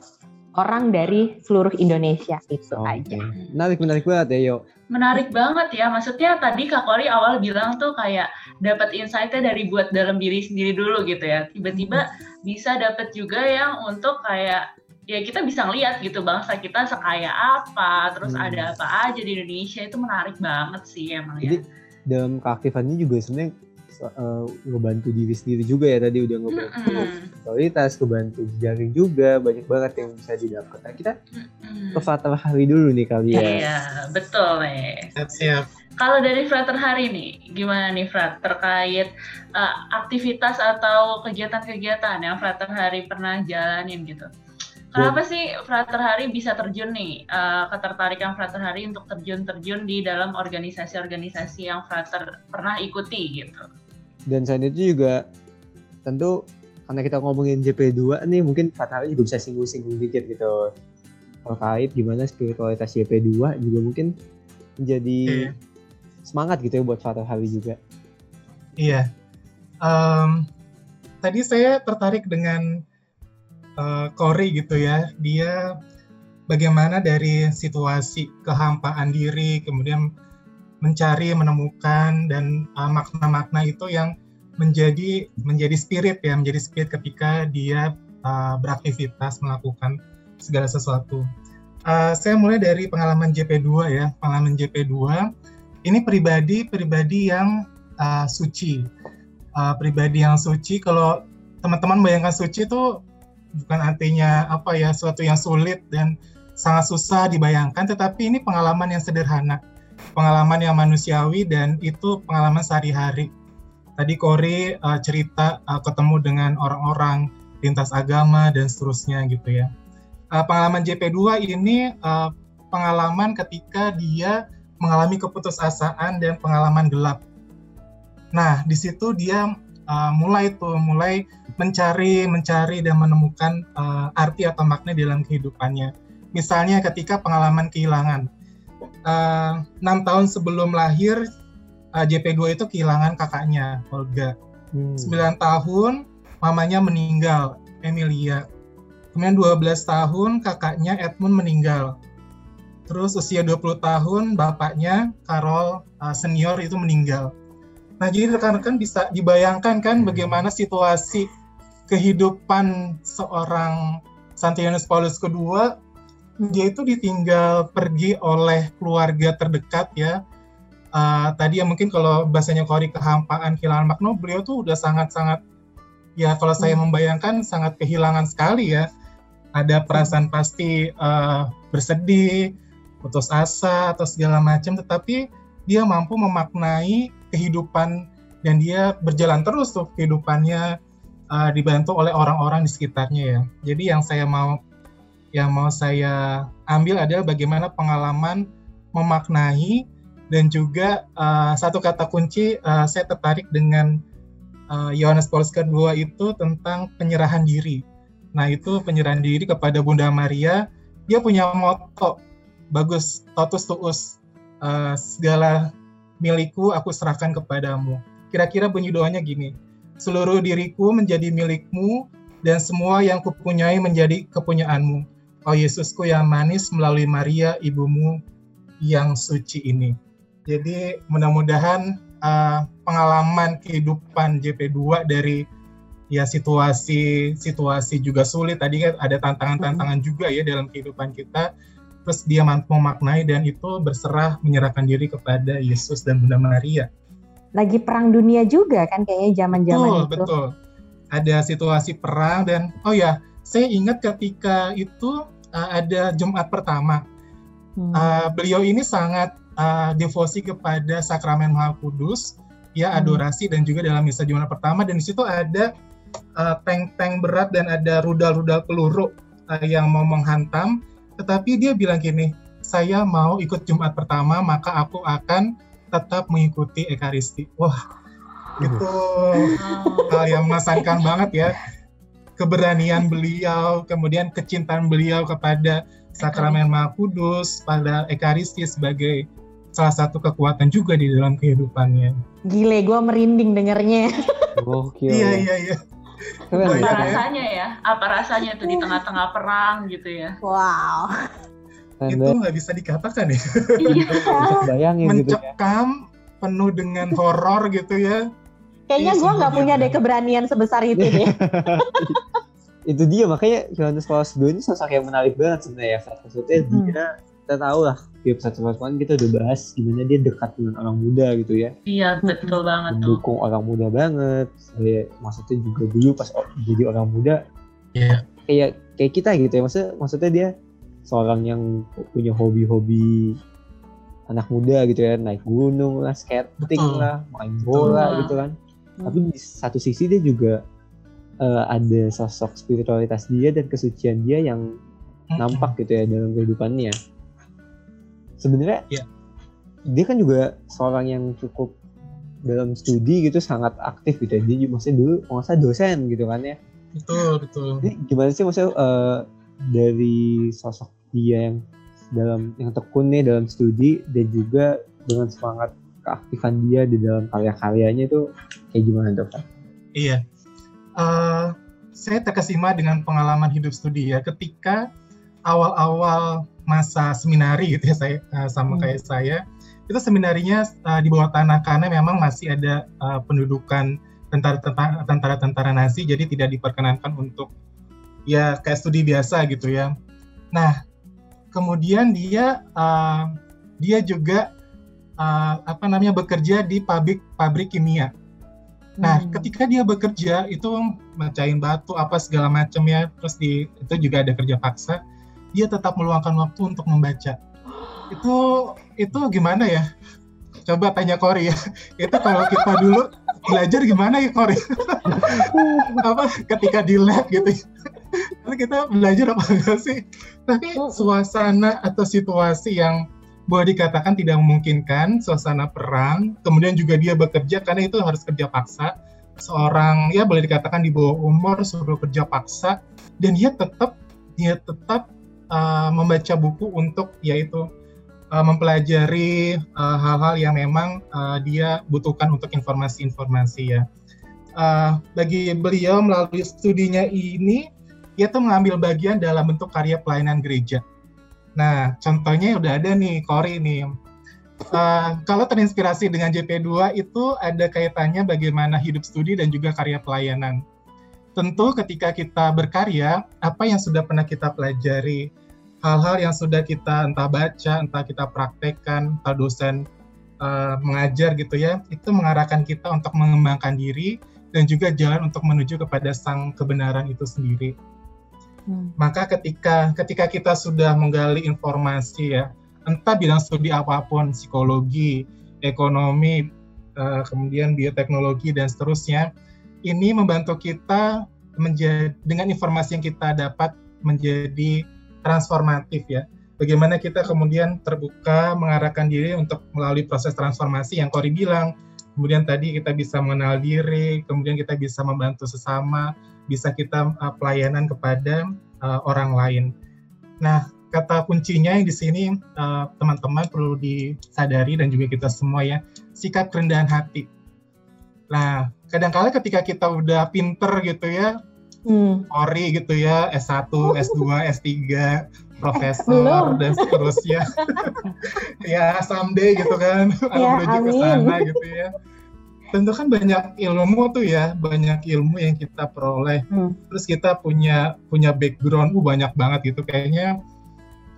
orang dari seluruh Indonesia itu oh, aja. Menarik menarik banget ya, yuk menarik banget ya. Maksudnya tadi Kak Kori awal bilang tuh kayak dapat insight-nya dari buat dalam diri sendiri dulu gitu ya. Tiba-tiba bisa dapat juga yang untuk kayak ya kita bisa ngeliat gitu bangsa kita sekaya apa, terus hmm. ada apa aja di Indonesia itu menarik banget sih emang Jadi, ya. dalam keaktifannya juga sebenarnya uh, ngebantu diri sendiri juga ya tadi udah ngebantu mm-hmm. kualitas, ngebantu jaring juga banyak banget yang bisa didapat. Nah, kita mm-hmm. ke Hari dulu nih kali ya. Iya, betul nih. Siap, siap. kalau dari Frater hari nih, gimana nih Frat terkait uh, aktivitas atau kegiatan-kegiatan yang Frater hari pernah jalanin gitu? Kenapa sih Frater Hari bisa terjun nih uh, ketertarikan Frater Hari untuk terjun-terjun di dalam organisasi-organisasi yang Frater pernah ikuti gitu? Dan selain itu juga tentu karena kita ngomongin JP2 nih mungkin Hari juga bisa singgung-singgung dikit gitu terkait gimana spiritualitas JP2 juga mungkin menjadi yeah. semangat gitu ya buat Frater Hari juga. Iya. Um, tadi saya tertarik dengan uh, Cory gitu ya, dia bagaimana dari situasi kehampaan diri, kemudian mencari, menemukan dan uh, makna-makna itu yang menjadi menjadi spirit ya, menjadi spirit ketika dia uh, beraktivitas melakukan segala sesuatu. Uh, saya mulai dari pengalaman JP2 ya, pengalaman JP2 ini pribadi-pribadi yang uh, suci, uh, pribadi yang suci. Kalau teman-teman bayangkan suci itu bukan artinya apa ya suatu yang sulit dan sangat susah dibayangkan tetapi ini pengalaman yang sederhana pengalaman yang manusiawi dan itu pengalaman sehari-hari tadi Kori uh, cerita uh, ketemu dengan orang-orang lintas agama dan seterusnya gitu ya uh, pengalaman JP2 ini uh, pengalaman ketika dia mengalami keputusasaan dan pengalaman gelap nah di situ dia uh, mulai tuh mulai mencari mencari dan menemukan uh, arti atau makna dalam kehidupannya. Misalnya ketika pengalaman kehilangan. Uh, enam tahun sebelum lahir uh, JP2 itu kehilangan kakaknya Olga. Hmm. 9 tahun mamanya meninggal Emilia. Kemudian 12 tahun kakaknya Edmund meninggal. Terus usia 20 tahun bapaknya Carol uh, senior itu meninggal. Nah, jadi rekan-rekan bisa dibayangkan kan hmm. bagaimana situasi kehidupan seorang Santianus Paulus kedua dia itu ditinggal pergi oleh keluarga terdekat ya. Uh, tadi ya mungkin kalau bahasanya Kori kehampaan kehilangan makna, beliau tuh udah sangat-sangat ya kalau saya hmm. membayangkan sangat kehilangan sekali ya. Ada perasaan pasti uh, bersedih, putus asa atau segala macam, tetapi dia mampu memaknai kehidupan dan dia berjalan terus tuh kehidupannya uh, dibantu oleh orang-orang di sekitarnya ya. Jadi yang saya mau yang mau saya ambil adalah bagaimana pengalaman memaknai dan juga uh, satu kata kunci uh, saya tertarik dengan Yohanes uh, Paulus kedua itu tentang penyerahan diri. Nah itu penyerahan diri kepada Bunda Maria. Dia punya moto bagus totus tuus uh, segala milikku aku serahkan kepadamu. Kira-kira bunyi doanya gini, seluruh diriku menjadi milikmu dan semua yang kupunyai menjadi kepunyaanmu. Oh Yesusku yang manis melalui Maria ibumu yang suci ini. Jadi mudah-mudahan uh, pengalaman kehidupan JP2 dari ya situasi situasi juga sulit tadi kan ada tantangan-tantangan juga ya dalam kehidupan kita terus dia mampu memaknai dan itu berserah menyerahkan diri kepada Yesus dan Bunda Maria. Lagi perang dunia juga kan kayaknya zaman-zaman itu. Betul, betul. Ada situasi perang dan oh ya, saya ingat ketika itu uh, ada Jumat pertama. Hmm. Uh, beliau ini sangat uh, devosi kepada sakramen Maha Kudus, ya hmm. adorasi dan juga dalam misa Jumat pertama dan di situ ada tank-tank uh, berat dan ada rudal-rudal peluru uh, yang mau menghantam tetapi dia bilang gini, saya mau ikut Jumat pertama, maka aku akan tetap mengikuti Ekaristi. Wah, itu hal yang mengesankan banget ya. Keberanian beliau, kemudian kecintaan beliau kepada sakramen Maha Kudus, pada Ekaristi sebagai salah satu kekuatan juga di dalam kehidupannya. Gile, gue merinding dengernya. Gokil. iya, iya, iya. Apa ya. rasanya ya? Apa rasanya tuh di tengah-tengah perang gitu ya? Wow. itu nggak bisa dikatakan ya. Iya. Bayangin Mencekam gitu ya. penuh dengan horor gitu ya. Kayaknya gue nggak punya deh keberanian sebesar itu deh. itu dia makanya Yohanes Paulus II ini sosok yang menarik banget sebenarnya. Maksudnya hmm. dia kita tahu lah di episode sebelumnya kita udah bahas gimana dia dekat dengan orang muda gitu ya. Iya betul banget tuh. Mendukung orang muda banget. Saya maksudnya juga dulu pas jadi orang muda. Iya. Yeah. Kayak kayak kita gitu ya. Maksudnya maksudnya dia seorang yang punya hobi-hobi anak muda gitu ya naik gunung lah skating Betul. lah main bola Betul. gitu kan Hmm. tapi di satu sisi dia juga eh, ada sosok spiritualitas dia dan kesucian dia yang nampak gitu ya dalam kehidupannya sebenarnya Iya. dia kan juga seorang yang cukup dalam studi gitu sangat aktif gitu ya. dia juga maksudnya dulu kalau nggak salah dosen gitu kan ya Betul, betul. jadi gimana sih maksudnya eh, dari sosok dia yang dalam yang tekun nih dalam studi dan juga dengan semangat keaktifan dia di dalam karya-karyanya itu kayak gimana tuh Pak? Iya. Eh, saya terkesima dengan pengalaman hidup studi ya ketika awal-awal masa seminari gitu ya saya eh, sama Hmm. kayak saya itu seminarinya eh, di bawah tanah karena memang masih ada eh, pendudukan tentara-tentara tentara-tentara Nazi jadi tidak diperkenankan untuk ya kayak studi biasa gitu ya. Nah, kemudian dia eh, dia juga eh, apa namanya bekerja di pabrik pabrik kimia. Nah, Hmm. ketika dia bekerja itu mecahin batu apa segala macam ya, terus di itu juga ada kerja paksa, dia tetap meluangkan waktu untuk membaca. Itu itu gimana ya? Coba tanya Kori ya. Itu kalau kita dulu belajar gimana ya Kori? apa ketika di lab gitu. Lalu kita belajar apa enggak sih? Tapi suasana atau situasi yang boleh dikatakan tidak memungkinkan, suasana perang, kemudian juga dia bekerja karena itu harus kerja paksa. Seorang ya boleh dikatakan di bawah umur suruh kerja paksa dan dia tetap dia tetap uh, membaca buku untuk yaitu uh, mempelajari uh, hal-hal yang memang uh, dia butuhkan untuk informasi-informasi ya. Uh, bagi beliau melalui studinya ini, dia tuh mengambil bagian dalam bentuk karya pelayanan gereja. Nah, contohnya udah ada nih, Kori nih. Uh, kalau terinspirasi dengan JP2 itu ada kaitannya bagaimana hidup studi dan juga karya pelayanan. Tentu ketika kita berkarya, apa yang sudah pernah kita pelajari, hal-hal yang sudah kita entah baca, entah kita praktekkan, entah dosen uh, mengajar gitu ya, itu mengarahkan kita untuk mengembangkan diri dan juga jalan untuk menuju kepada sang kebenaran itu sendiri. Hmm. Maka ketika ketika kita sudah menggali informasi ya, entah bidang studi apa pun, psikologi, ekonomi, uh, kemudian bioteknologi dan seterusnya, ini membantu kita menjadi dengan informasi yang kita dapat menjadi transformatif ya. Bagaimana kita kemudian terbuka mengarahkan diri untuk melalui proses transformasi yang Kori bilang. Kemudian tadi kita bisa mengenal diri, kemudian kita bisa membantu sesama, bisa kita uh, pelayanan kepada uh, orang lain. Nah, kata kuncinya yang di sini uh, teman-teman perlu disadari dan juga kita semua ya, sikap kerendahan hati. Nah, kadang-kala ketika kita udah pinter gitu ya, Hmm. ori gitu ya, S1, S2, S3, profesor Belum. dan seterusnya. ya, someday gitu kan, Ya, menuju ke sana gitu ya. Tentu kan banyak ilmu tuh ya, banyak ilmu yang kita peroleh. Hmm. Terus kita punya punya background, uh, banyak banget gitu kayaknya.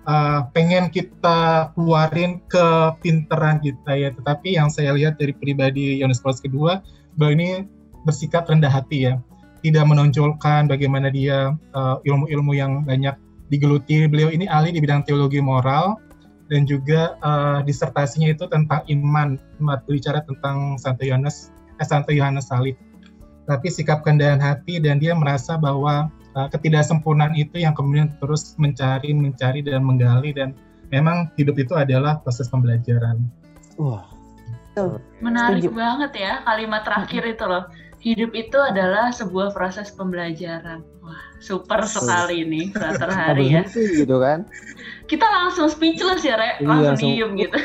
uh, pengen kita keluarin ke pinteran kita ya, tetapi yang saya lihat dari pribadi Yohanes Paulus kedua, bahwa ini bersikap rendah hati ya, tidak menonjolkan bagaimana dia uh, ilmu-ilmu yang banyak digeluti. Beliau ini ahli di bidang teologi moral dan juga uh, disertasinya itu tentang iman, berbicara tentang Santo Yohanes, eh, Santo Yohanes Salib. Tapi sikap kendahan hati dan dia merasa bahwa uh, ketidaksempurnaan itu yang kemudian terus mencari, mencari dan menggali dan memang hidup itu adalah proses pembelajaran. Wah, Menarik Setuju. banget ya kalimat terakhir itu loh. Hidup itu adalah sebuah proses pembelajaran. Wah, super sekali nih Frater Hari ya. gitu kan? Kita langsung speechless ya, Re. Iya, Langsung langsung. diem gitu.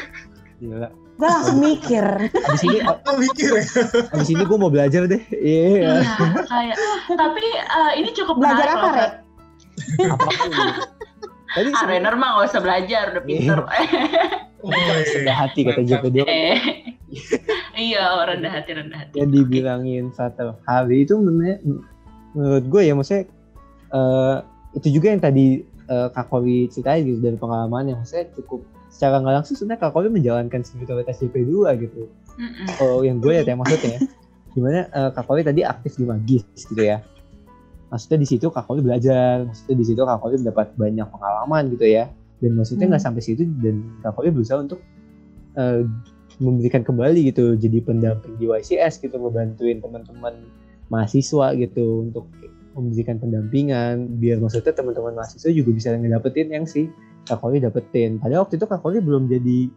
Gila. Gue langsung mikir. Abis ini, mikir ya? abis ini gue mau belajar deh. Iya. Iya, kayak tapi eh, ini cukup Belajar menarik apa, loh, Re? Tadi Ah, Renner mah gak usah belajar, udah pinter. Oh, iya. rendah hati kata Mantap. JP2 eh. iya, rendah hati, rendah hati. yang dibilangin Fatal Hari itu menurut, menurut gue ya maksudnya eh, itu juga yang tadi eh, Kak Kori ceritain gitu dari pengalaman yang maksudnya cukup secara nggak langsung sebenarnya Kak Kori menjalankan spiritualitas JP2 gitu Mm-mm. kalau yang gue lihat ya maksudnya gimana eh, Kak Kori tadi aktif di magis gitu ya maksudnya di situ Kak Kori belajar maksudnya di situ Kak Kori mendapat banyak pengalaman gitu ya dan maksudnya nggak Hmm. sampai situ dan Kak Kori berusaha untuk eh, memberikan kembali gitu jadi pendamping di YCS gitu ngebantuin teman-teman mahasiswa gitu untuk memberikan pendampingan biar maksudnya teman-teman mahasiswa juga bisa ngedapetin yang si Kak Koli dapetin. Padahal waktu itu Kak Koli belum jadi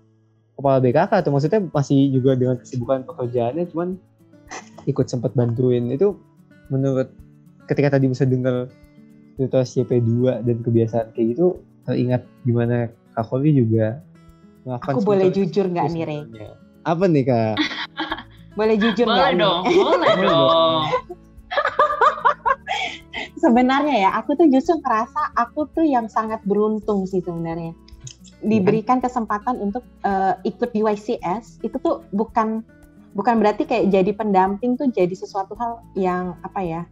kepala BKK atau maksudnya masih juga dengan kesibukan pekerjaannya cuman ikut sempat bantuin itu menurut ketika tadi bisa dengar situasi CP2 dan kebiasaan kayak gitu teringat gimana Kak Koli juga melakukan Aku boleh jujur nggak nih, Re? sebenarnya. Apa nih Kak? Boleh jujur nggak Boleh dong, boleh Boleh dong. Sebenarnya ya, aku tuh justru ngerasa aku tuh yang sangat beruntung sih sebenarnya. Diberikan kesempatan untuk eh, ikut di YCS, itu tuh bukan bukan berarti kayak jadi pendamping tuh jadi sesuatu hal yang apa ya,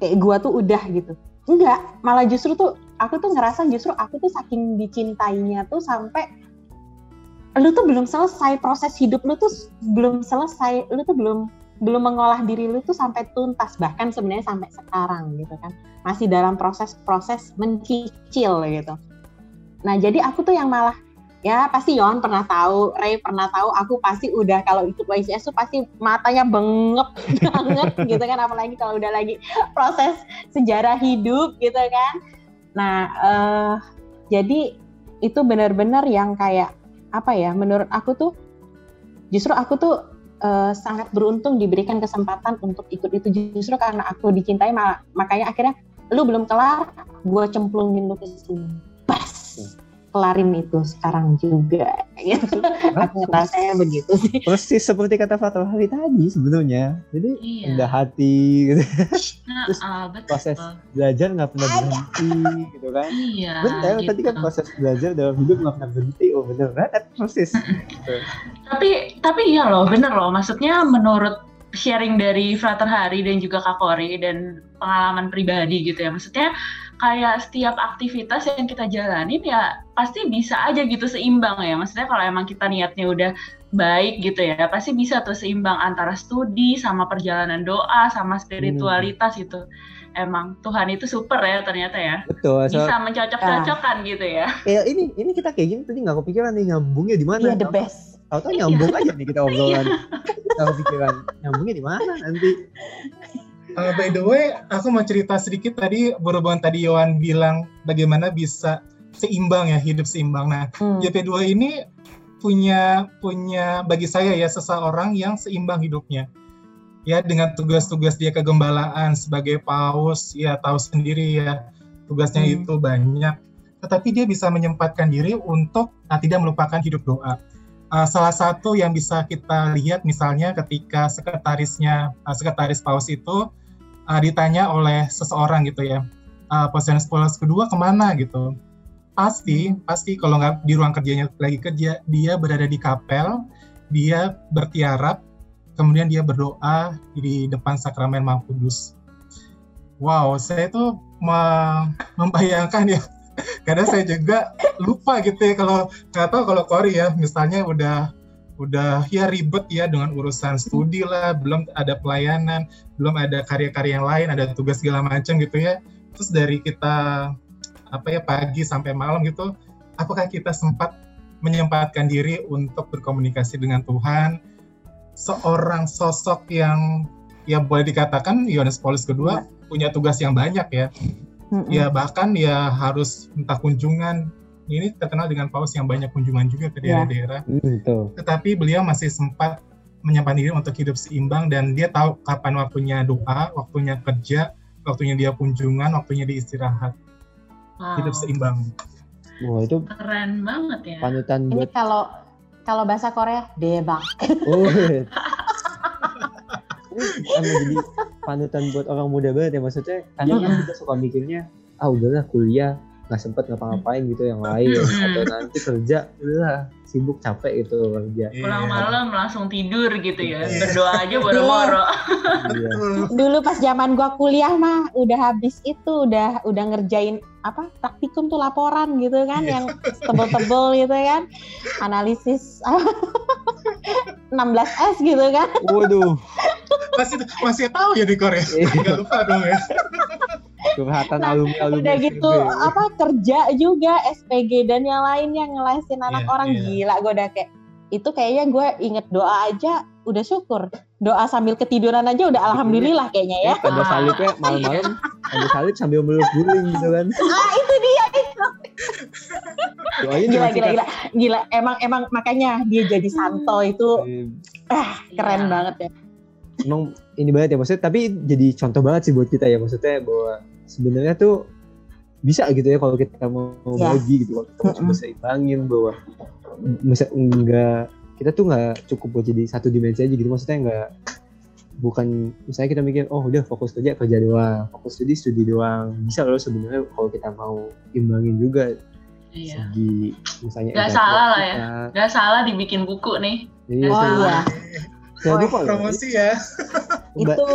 kayak gua tuh udah gitu. Enggak, malah justru tuh aku tuh ngerasa justru aku tuh saking dicintainya tuh sampai lu tuh belum selesai proses hidup lu tuh belum selesai, lu tuh belum belum mengolah diri lu tuh sampai tuntas bahkan sebenarnya sampai sekarang gitu kan masih dalam proses-proses mencicil gitu nah jadi aku tuh yang malah ya pasti Yon pernah tahu Ray pernah tahu aku pasti udah kalau ikut YCS tuh pasti matanya bengep banget gitu kan apalagi kalau udah lagi proses sejarah hidup gitu kan. Nah eh, jadi itu benar-benar yang kayak apa ya menurut aku tuh justru aku tuh eh, sangat beruntung diberikan kesempatan untuk ikut itu. Justru karena aku dicintai ma- makanya akhirnya lu belum kelar gue cemplungin lu ke sini. Pas kelarin itu sekarang juga gitu aku ngerasanya begitu sih Persis seperti kata Fatul Hari tadi sebenarnya. Jadi Iya. rendah hati gitu. Nah, Terus ah, betul. proses belajar nggak pernah berhenti gitu kan. Iya. Benar, gitu. tadi kan proses belajar dalam hidup nggak pernah berhenti. Oh bener banget, persis. Gitu. Tapi tapi iya loh, bener loh. Maksudnya menurut sharing dari Frater Hari dan juga Kak Kori dan pengalaman pribadi gitu ya. Maksudnya kayak setiap aktivitas yang kita jalanin ya pasti bisa aja gitu seimbang ya. Maksudnya kalau emang kita niatnya udah baik gitu ya, pasti bisa tuh seimbang antara studi sama perjalanan doa sama spiritualitas itu. Emang Tuhan itu super ya ternyata ya. Betul. So, Bisa mencocok-cocokkan gitu ya. kayak ini ini kita kayak gini tadi nggak kepikiran nih nyambungnya di mana. iya the best Tahu-tahu nyambung aja nih kita obrolan. Kita kepikiran nyambungnya di mana nanti. Uh, by the way, aku mau cerita sedikit tadi berhubungan tadi Yohan bilang bagaimana bisa seimbang ya hidup seimbang. Nah, Hmm. JP2 ini punya punya bagi saya ya seseorang yang seimbang hidupnya. Ya dengan tugas-tugas dia kegembalaan sebagai paus, ya tahu sendiri ya tugasnya Hmm. itu banyak. Tetapi dia bisa menyempatkan diri untuk nah, tidak melupakan hidup doa. Uh, salah satu yang bisa kita lihat misalnya ketika sekretarisnya uh, sekretaris paus itu uh, ditanya oleh seseorang gitu ya, uh, Pausianus Paulus kedua ke mana? gitu. Pasti pasti kalau nggak di ruang kerjanya lagi kerja dia berada di kapel dia bertiarap kemudian dia berdoa di depan sakramen Maha Kudus. Wow saya tuh me- membayangkan ya kadang saya juga lupa gitu ya kalau nggak tahu kalau Kori ya misalnya udah udah ya ribet ya dengan urusan studi lah belum ada pelayanan belum ada karya-karya yang lain ada tugas segala macam gitu ya. Terus dari kita apa ya pagi sampai malam gitu apakah kita sempat menyempatkan diri untuk berkomunikasi dengan Tuhan? Seorang sosok yang ya boleh dikatakan Yohanes Paulus kedua punya tugas yang banyak ya. Mm-mm. ya bahkan ya harus entah kunjungan ini terkenal dengan paus yang banyak kunjungan juga ke Ya. daerah-daerah tuh. tetapi beliau masih sempat menyempatkan diri untuk hidup seimbang dan dia tahu kapan waktunya doa waktunya kerja waktunya dia kunjungan waktunya dia istirahat Wow, hidup seimbang Wah itu keren banget ya. panutan ini buat. kalau kalau bahasa Korea debak Oh. ini kan jadi panutan buat orang muda banget ya maksudnya kadang kan kita suka mikirnya ah udahlah kuliah nggak sempet ngapa-ngapain gitu yang lain atau nanti kerja udahlah sibuk capek gitu kerja Pulang Iya. malam langsung tidur gitu ya. Iya. Berdoa aja boro-boro. Iya. dulu pas zaman gua kuliah mah udah habis itu udah udah ngerjain apa praktikum tuh laporan gitu kan Iya. yang tebel-tebel gitu kan analisis 16S gitu kan waduh masih masih tahu ya di Korea Iya. nggak lupa dong ya curhatan Nah, alumni alumni udah gitu apa kerja juga SPG dan yang lainnya ngelesin anak Iya, orang iya. gila gue udah kayak itu kayaknya gue inget doa aja udah syukur. Doa sambil ketiduran aja udah alhamdulillah kayaknya ya. Tanda salibnya malam-malam tanda salib sambil meluk guling gitu kan. ah itu dia Doain gila gila kita- gila. Gila emang emang makanya dia jadi santo itu Eh, keren Iya. banget ya. Emang ini banget ya maksudnya tapi jadi contoh banget sih buat kita ya maksudnya bahwa sebenarnya tuh bisa gitu ya kalau kita mau Ya. bagi gitu kalau kita mau coba Mm-mm. seimbangin bahwa bisa enggak kita tuh nggak cukup buat jadi satu dimensi aja gitu maksudnya enggak bukan misalnya kita mikir oh udah fokus kerja kerja doang fokus studi studi doang bisa loh sebenarnya kalau kita mau imbangin juga Iya. segi misalnya Nggak salah lah ya. kita. Gak salah dibikin buku nih. Iya, oh jangan- iya jangan Oh, lupa Promosi ya, itu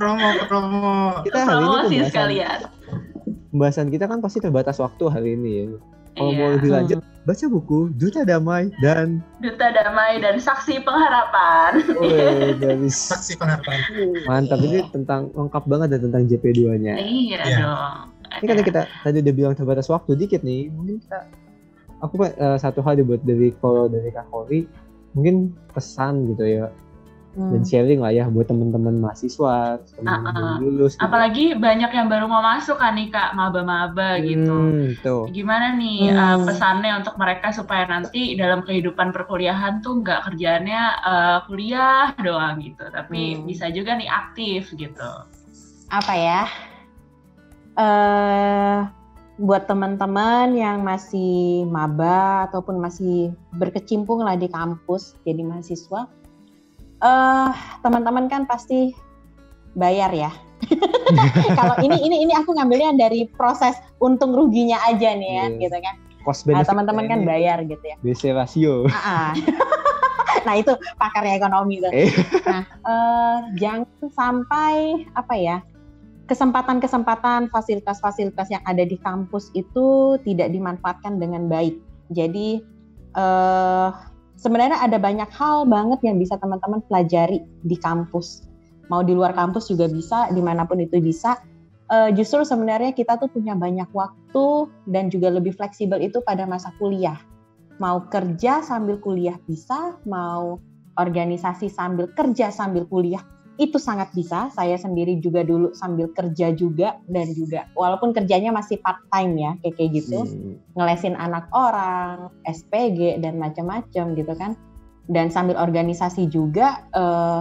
promo promo. kita hari ini pembahasan, sekalian. pembahasan kita kan pasti terbatas waktu hari ini ya kalau mau Iya. lebih lanjut baca buku Duta Damai dan Duta Damai dan Saksi Pengharapan. oh, dari Saksi pengharapan. mantap ini tentang lengkap banget dan tentang JP2 nya Iya Iya. dong. ini karena kita tadi udah bilang terbatas waktu dikit nih mungkin kita aku eh, satu hal dibuat dari kalau dari Kak Kori mungkin pesan gitu ya hmm, dan sharing lah ya buat teman-teman mahasiswa teman-teman Ah, ah. yang lulus gitu. Apalagi banyak yang baru mau masuk kan nih kak, maba-maba gitu. Hmm, tuh. Gimana nih Hmm. uh, pesannya untuk mereka supaya nanti dalam kehidupan perkuliahan tuh nggak kerjaannya uh, kuliah doang gitu, tapi Hmm. bisa juga nih aktif gitu. apa ya eh buat teman-teman yang masih maba ataupun masih berkecimpung lah di kampus jadi mahasiswa eh teman-teman kan pasti bayar ya kalau ini ini ini aku ngambilnya dari proses untung ruginya aja nih ya Iya. gitu kan cost nah teman-teman kan ini bayar gitu ya BC rasio Ah, ah. nah itu pakarnya ekonomi tuh. Eh. Nah eh, jangan sampai apa ya kesempatan-kesempatan fasilitas-fasilitas yang ada di kampus itu tidak dimanfaatkan dengan baik. Jadi eh, sebenarnya ada banyak hal banget yang bisa teman-teman pelajari di kampus. Mau di luar kampus juga bisa, di mana pun itu bisa. Eh, justru sebenarnya kita tuh punya banyak waktu dan juga lebih fleksibel itu pada masa kuliah mau kerja sambil kuliah bisa, mau organisasi sambil kerja sambil kuliah itu sangat bisa. Saya sendiri juga dulu sambil kerja juga dan juga walaupun kerjanya masih part time ya kayak kayak gitu, Hmm. ngelesin anak orang, SPG dan macam-macam gitu kan. Dan sambil organisasi juga eh,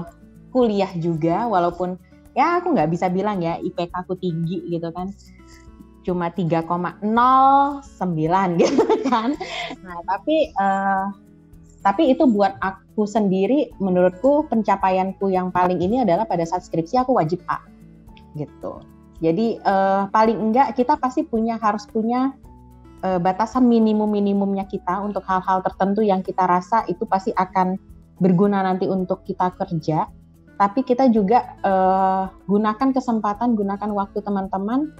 kuliah juga walaupun ya aku nggak bisa bilang ya IPK aku tinggi gitu kan cuma 3,09 gitu kan. Nah, tapi eh, tapi itu buat aku sendiri menurutku pencapaianku yang paling ini adalah pada saat skripsi aku wajib A gitu. Jadi eh, paling enggak kita pasti punya harus punya eh, batasan minimum-minimumnya kita untuk hal-hal tertentu yang kita rasa itu pasti akan berguna nanti untuk kita kerja. Tapi kita juga eh, gunakan kesempatan, gunakan waktu teman-teman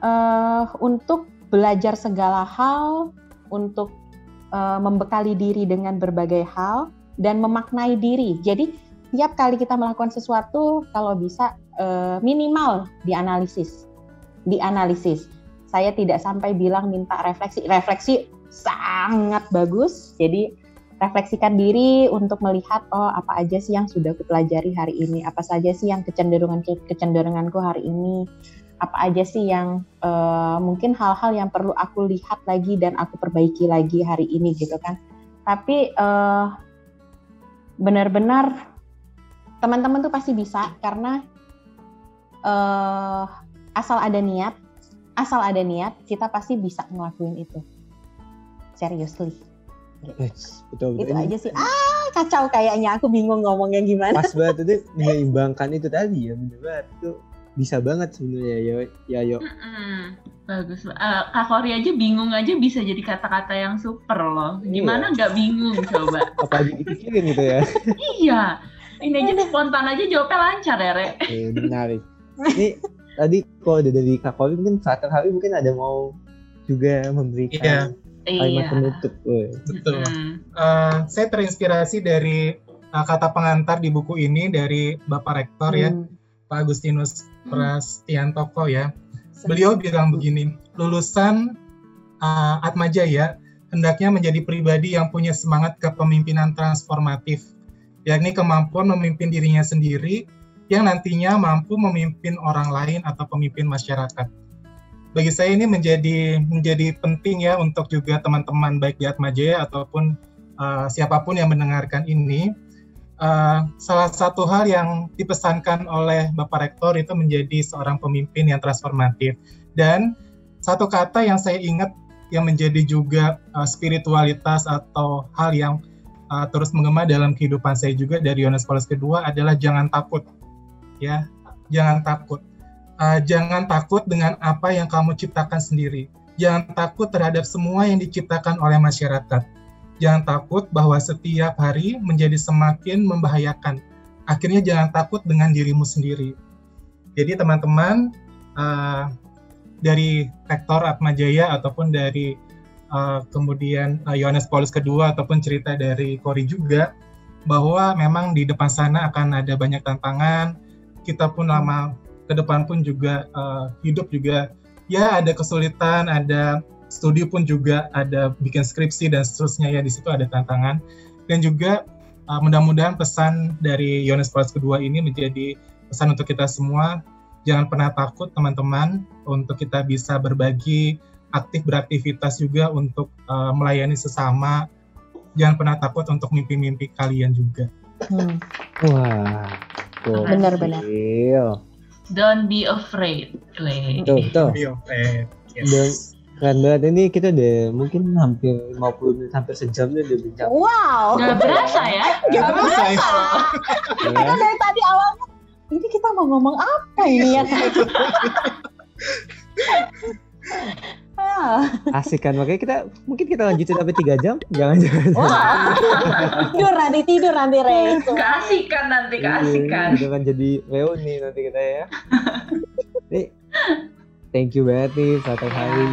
eh, untuk belajar segala hal, untuk eh, membekali diri dengan berbagai hal dan memaknai diri. Jadi tiap kali kita melakukan sesuatu, kalau bisa eh, minimal dianalisis, dianalisis. Saya tidak sampai bilang minta refleksi, refleksi sangat bagus. Jadi refleksikan diri untuk melihat oh apa aja sih yang sudah aku pelajari hari ini, apa saja sih yang kecenderungan kecenderunganku hari ini, apa aja sih yang eh, mungkin hal-hal yang perlu aku lihat lagi dan aku perbaiki lagi hari ini gitu kan. Tapi eh, benar-benar teman-teman tuh pasti bisa karena eh, asal ada niat, asal ada niat kita pasti bisa ngelakuin itu. Seriously. Yes, betul Itu betul. Ini aja sih. Ah, kacau kayaknya aku bingung ngomongnya gimana. Pas banget itu menyeimbangkan itu tadi ya bener banget itu bisa banget sebenarnya ya ya yo. Bagus. Eh, Kak Kori aja bingung aja bisa jadi kata-kata yang super loh. Gimana nggak bingung coba? Apalagi dipikirin gitu ya. iya. Ini aja spontan aja jawabnya lancar ya, Re. Eh, menarik. Ini tadi kalau ada dari Kak Koli mungkin saat hari mungkin ada mau juga memberikan kalimat Iya. penutup. Woy. Betul. Mm. Eh, saya terinspirasi dari eh, kata pengantar di buku ini dari Bapak Rektor ya, Hmm. Pak Agustinus Prastiantoko ya. Beliau bilang begini, lulusan uh, hendaknya menjadi pribadi yang punya semangat kepemimpinan transformatif, yakni kemampuan memimpin dirinya sendiri yang nantinya mampu memimpin orang lain atau pemimpin masyarakat. Bagi saya ini menjadi menjadi penting ya untuk juga teman-teman baik di Atmajaya ataupun uh, siapa pun yang mendengarkan ini. Uh, salah satu hal yang dipesankan oleh Bapak Rektor itu menjadi seorang pemimpin yang transformatif. Dan satu kata yang saya ingat yang menjadi juga uh, spiritualitas atau hal yang uh, terus menggema dalam kehidupan saya juga dari Yohanes Paulus kedua adalah jangan takut ya. Jangan takut. Uh, jangan takut dengan apa yang kamu ciptakan sendiri. Jangan takut terhadap semua yang diciptakan oleh masyarakat jangan takut bahwa setiap hari menjadi semakin membahayakan. Akhirnya jangan takut dengan dirimu sendiri. Jadi teman-teman uh, dari rektor Atmajaya ataupun dari uh, kemudian Yohanes uh, Paulus kedua ataupun cerita dari Kori juga bahwa memang di depan sana akan ada banyak tantangan, kita pun lama ke depan pun juga uh, hidup juga. Ya ada kesulitan, ada studi pun juga ada bikin skripsi dan seterusnya ya di situ ada tantangan dan juga uh, mudah-mudahan pesan dari Yohanes Paulus kedua ini menjadi pesan untuk kita semua jangan pernah takut teman-teman untuk kita bisa berbagi aktif beraktivitas juga untuk uh, melayani sesama jangan pernah takut untuk mimpi-mimpi kalian juga. Hmm. Wah, Benar-benar. Don't be afraid. Tuh, tuh. Be afraid. Yes. Dan keren banget ini kita udah mungkin hampir 50 menit hampir sejam nih udah bincang. Wow. Gak berasa ya? Gak berasa. Ya. Kita dari tadi awalnya ini kita mau ngomong apa ini ya? Asik kan makanya kita mungkin kita lanjutin sampai tiga jam jangan jangan. tidur nanti tidur nanti Re. Keasikan nanti keasikan. Itu kan jadi reuni nanti kita ya. nih, thank you banget nih satu hari.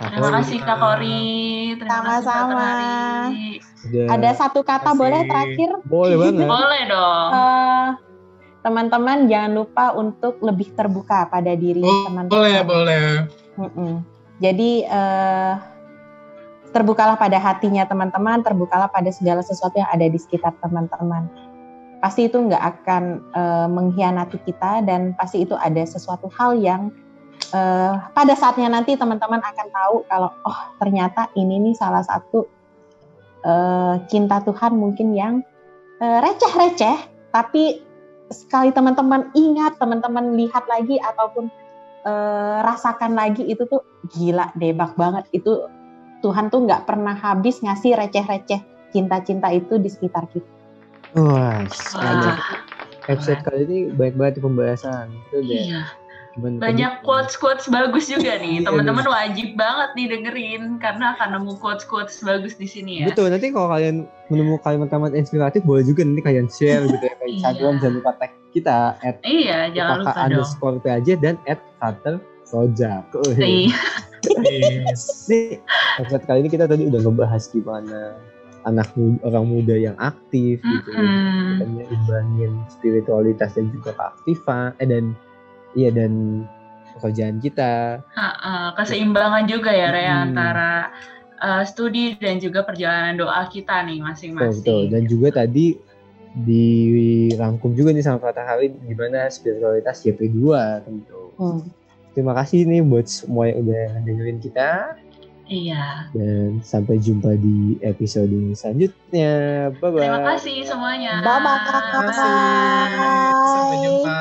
Terima kasih Kak Kori. Sama-sama. Ada satu kata boleh terakhir? Boleh banget. boleh dong. Uh, teman-teman jangan lupa untuk lebih terbuka pada diri teman-teman. Boleh, boleh. Mm-mm. Jadi uh, terbukalah pada hatinya teman-teman, terbukalah pada segala sesuatu yang ada di sekitar teman-teman. Pasti itu nggak akan uh, mengkhianati kita dan pasti itu ada sesuatu hal yang uh, pada saatnya nanti teman-teman akan tahu kalau oh ternyata ini nih salah satu uh, cinta Tuhan mungkin yang uh, receh-receh, tapi sekali teman-teman ingat, teman-teman lihat lagi ataupun uh, rasakan lagi itu tuh gila debak banget itu Tuhan tuh nggak pernah habis ngasih receh-receh cinta-cinta itu di sekitar kita. Wah, banyak. Episode kali ini banyak banget pembahasan. Itu udah iya. Banyak quotes-quotes bagus juga nih. Iya, Teman-teman wajib banget nih dengerin karena akan nemu quotes-quotes bagus di sini ya. Betul. Nanti kalau kalian menemukan kalimat-kalimat inspiratif boleh juga nanti kalian share gitu ya kayak Instagram jangan lupa tag kita at iya jangan lupa dong underscore PAJ dan at Carter Sojak. Iya. Nih, episode kali ini kita tadi udah ngebahas gimana anak muda, orang muda yang aktif gitu, mm -hmm. imbangin spiritualitas dan juga keaktifan, eh dan iya dan pekerjaan kita. Ha keseimbangan juga ya Rea hmm. antara uh, studi dan juga perjalanan doa kita nih masing-masing. Betul, dan juga tadi dirangkum juga nih sama Fatah Halid gimana spiritualitas JP2 tentu. Hmm. Terima kasih nih buat semua yang udah dengerin kita. Iya. Dan sampai jumpa di episode selanjutnya. Bye bye. Terima kasih semuanya. Bye bye. Sampai jumpa.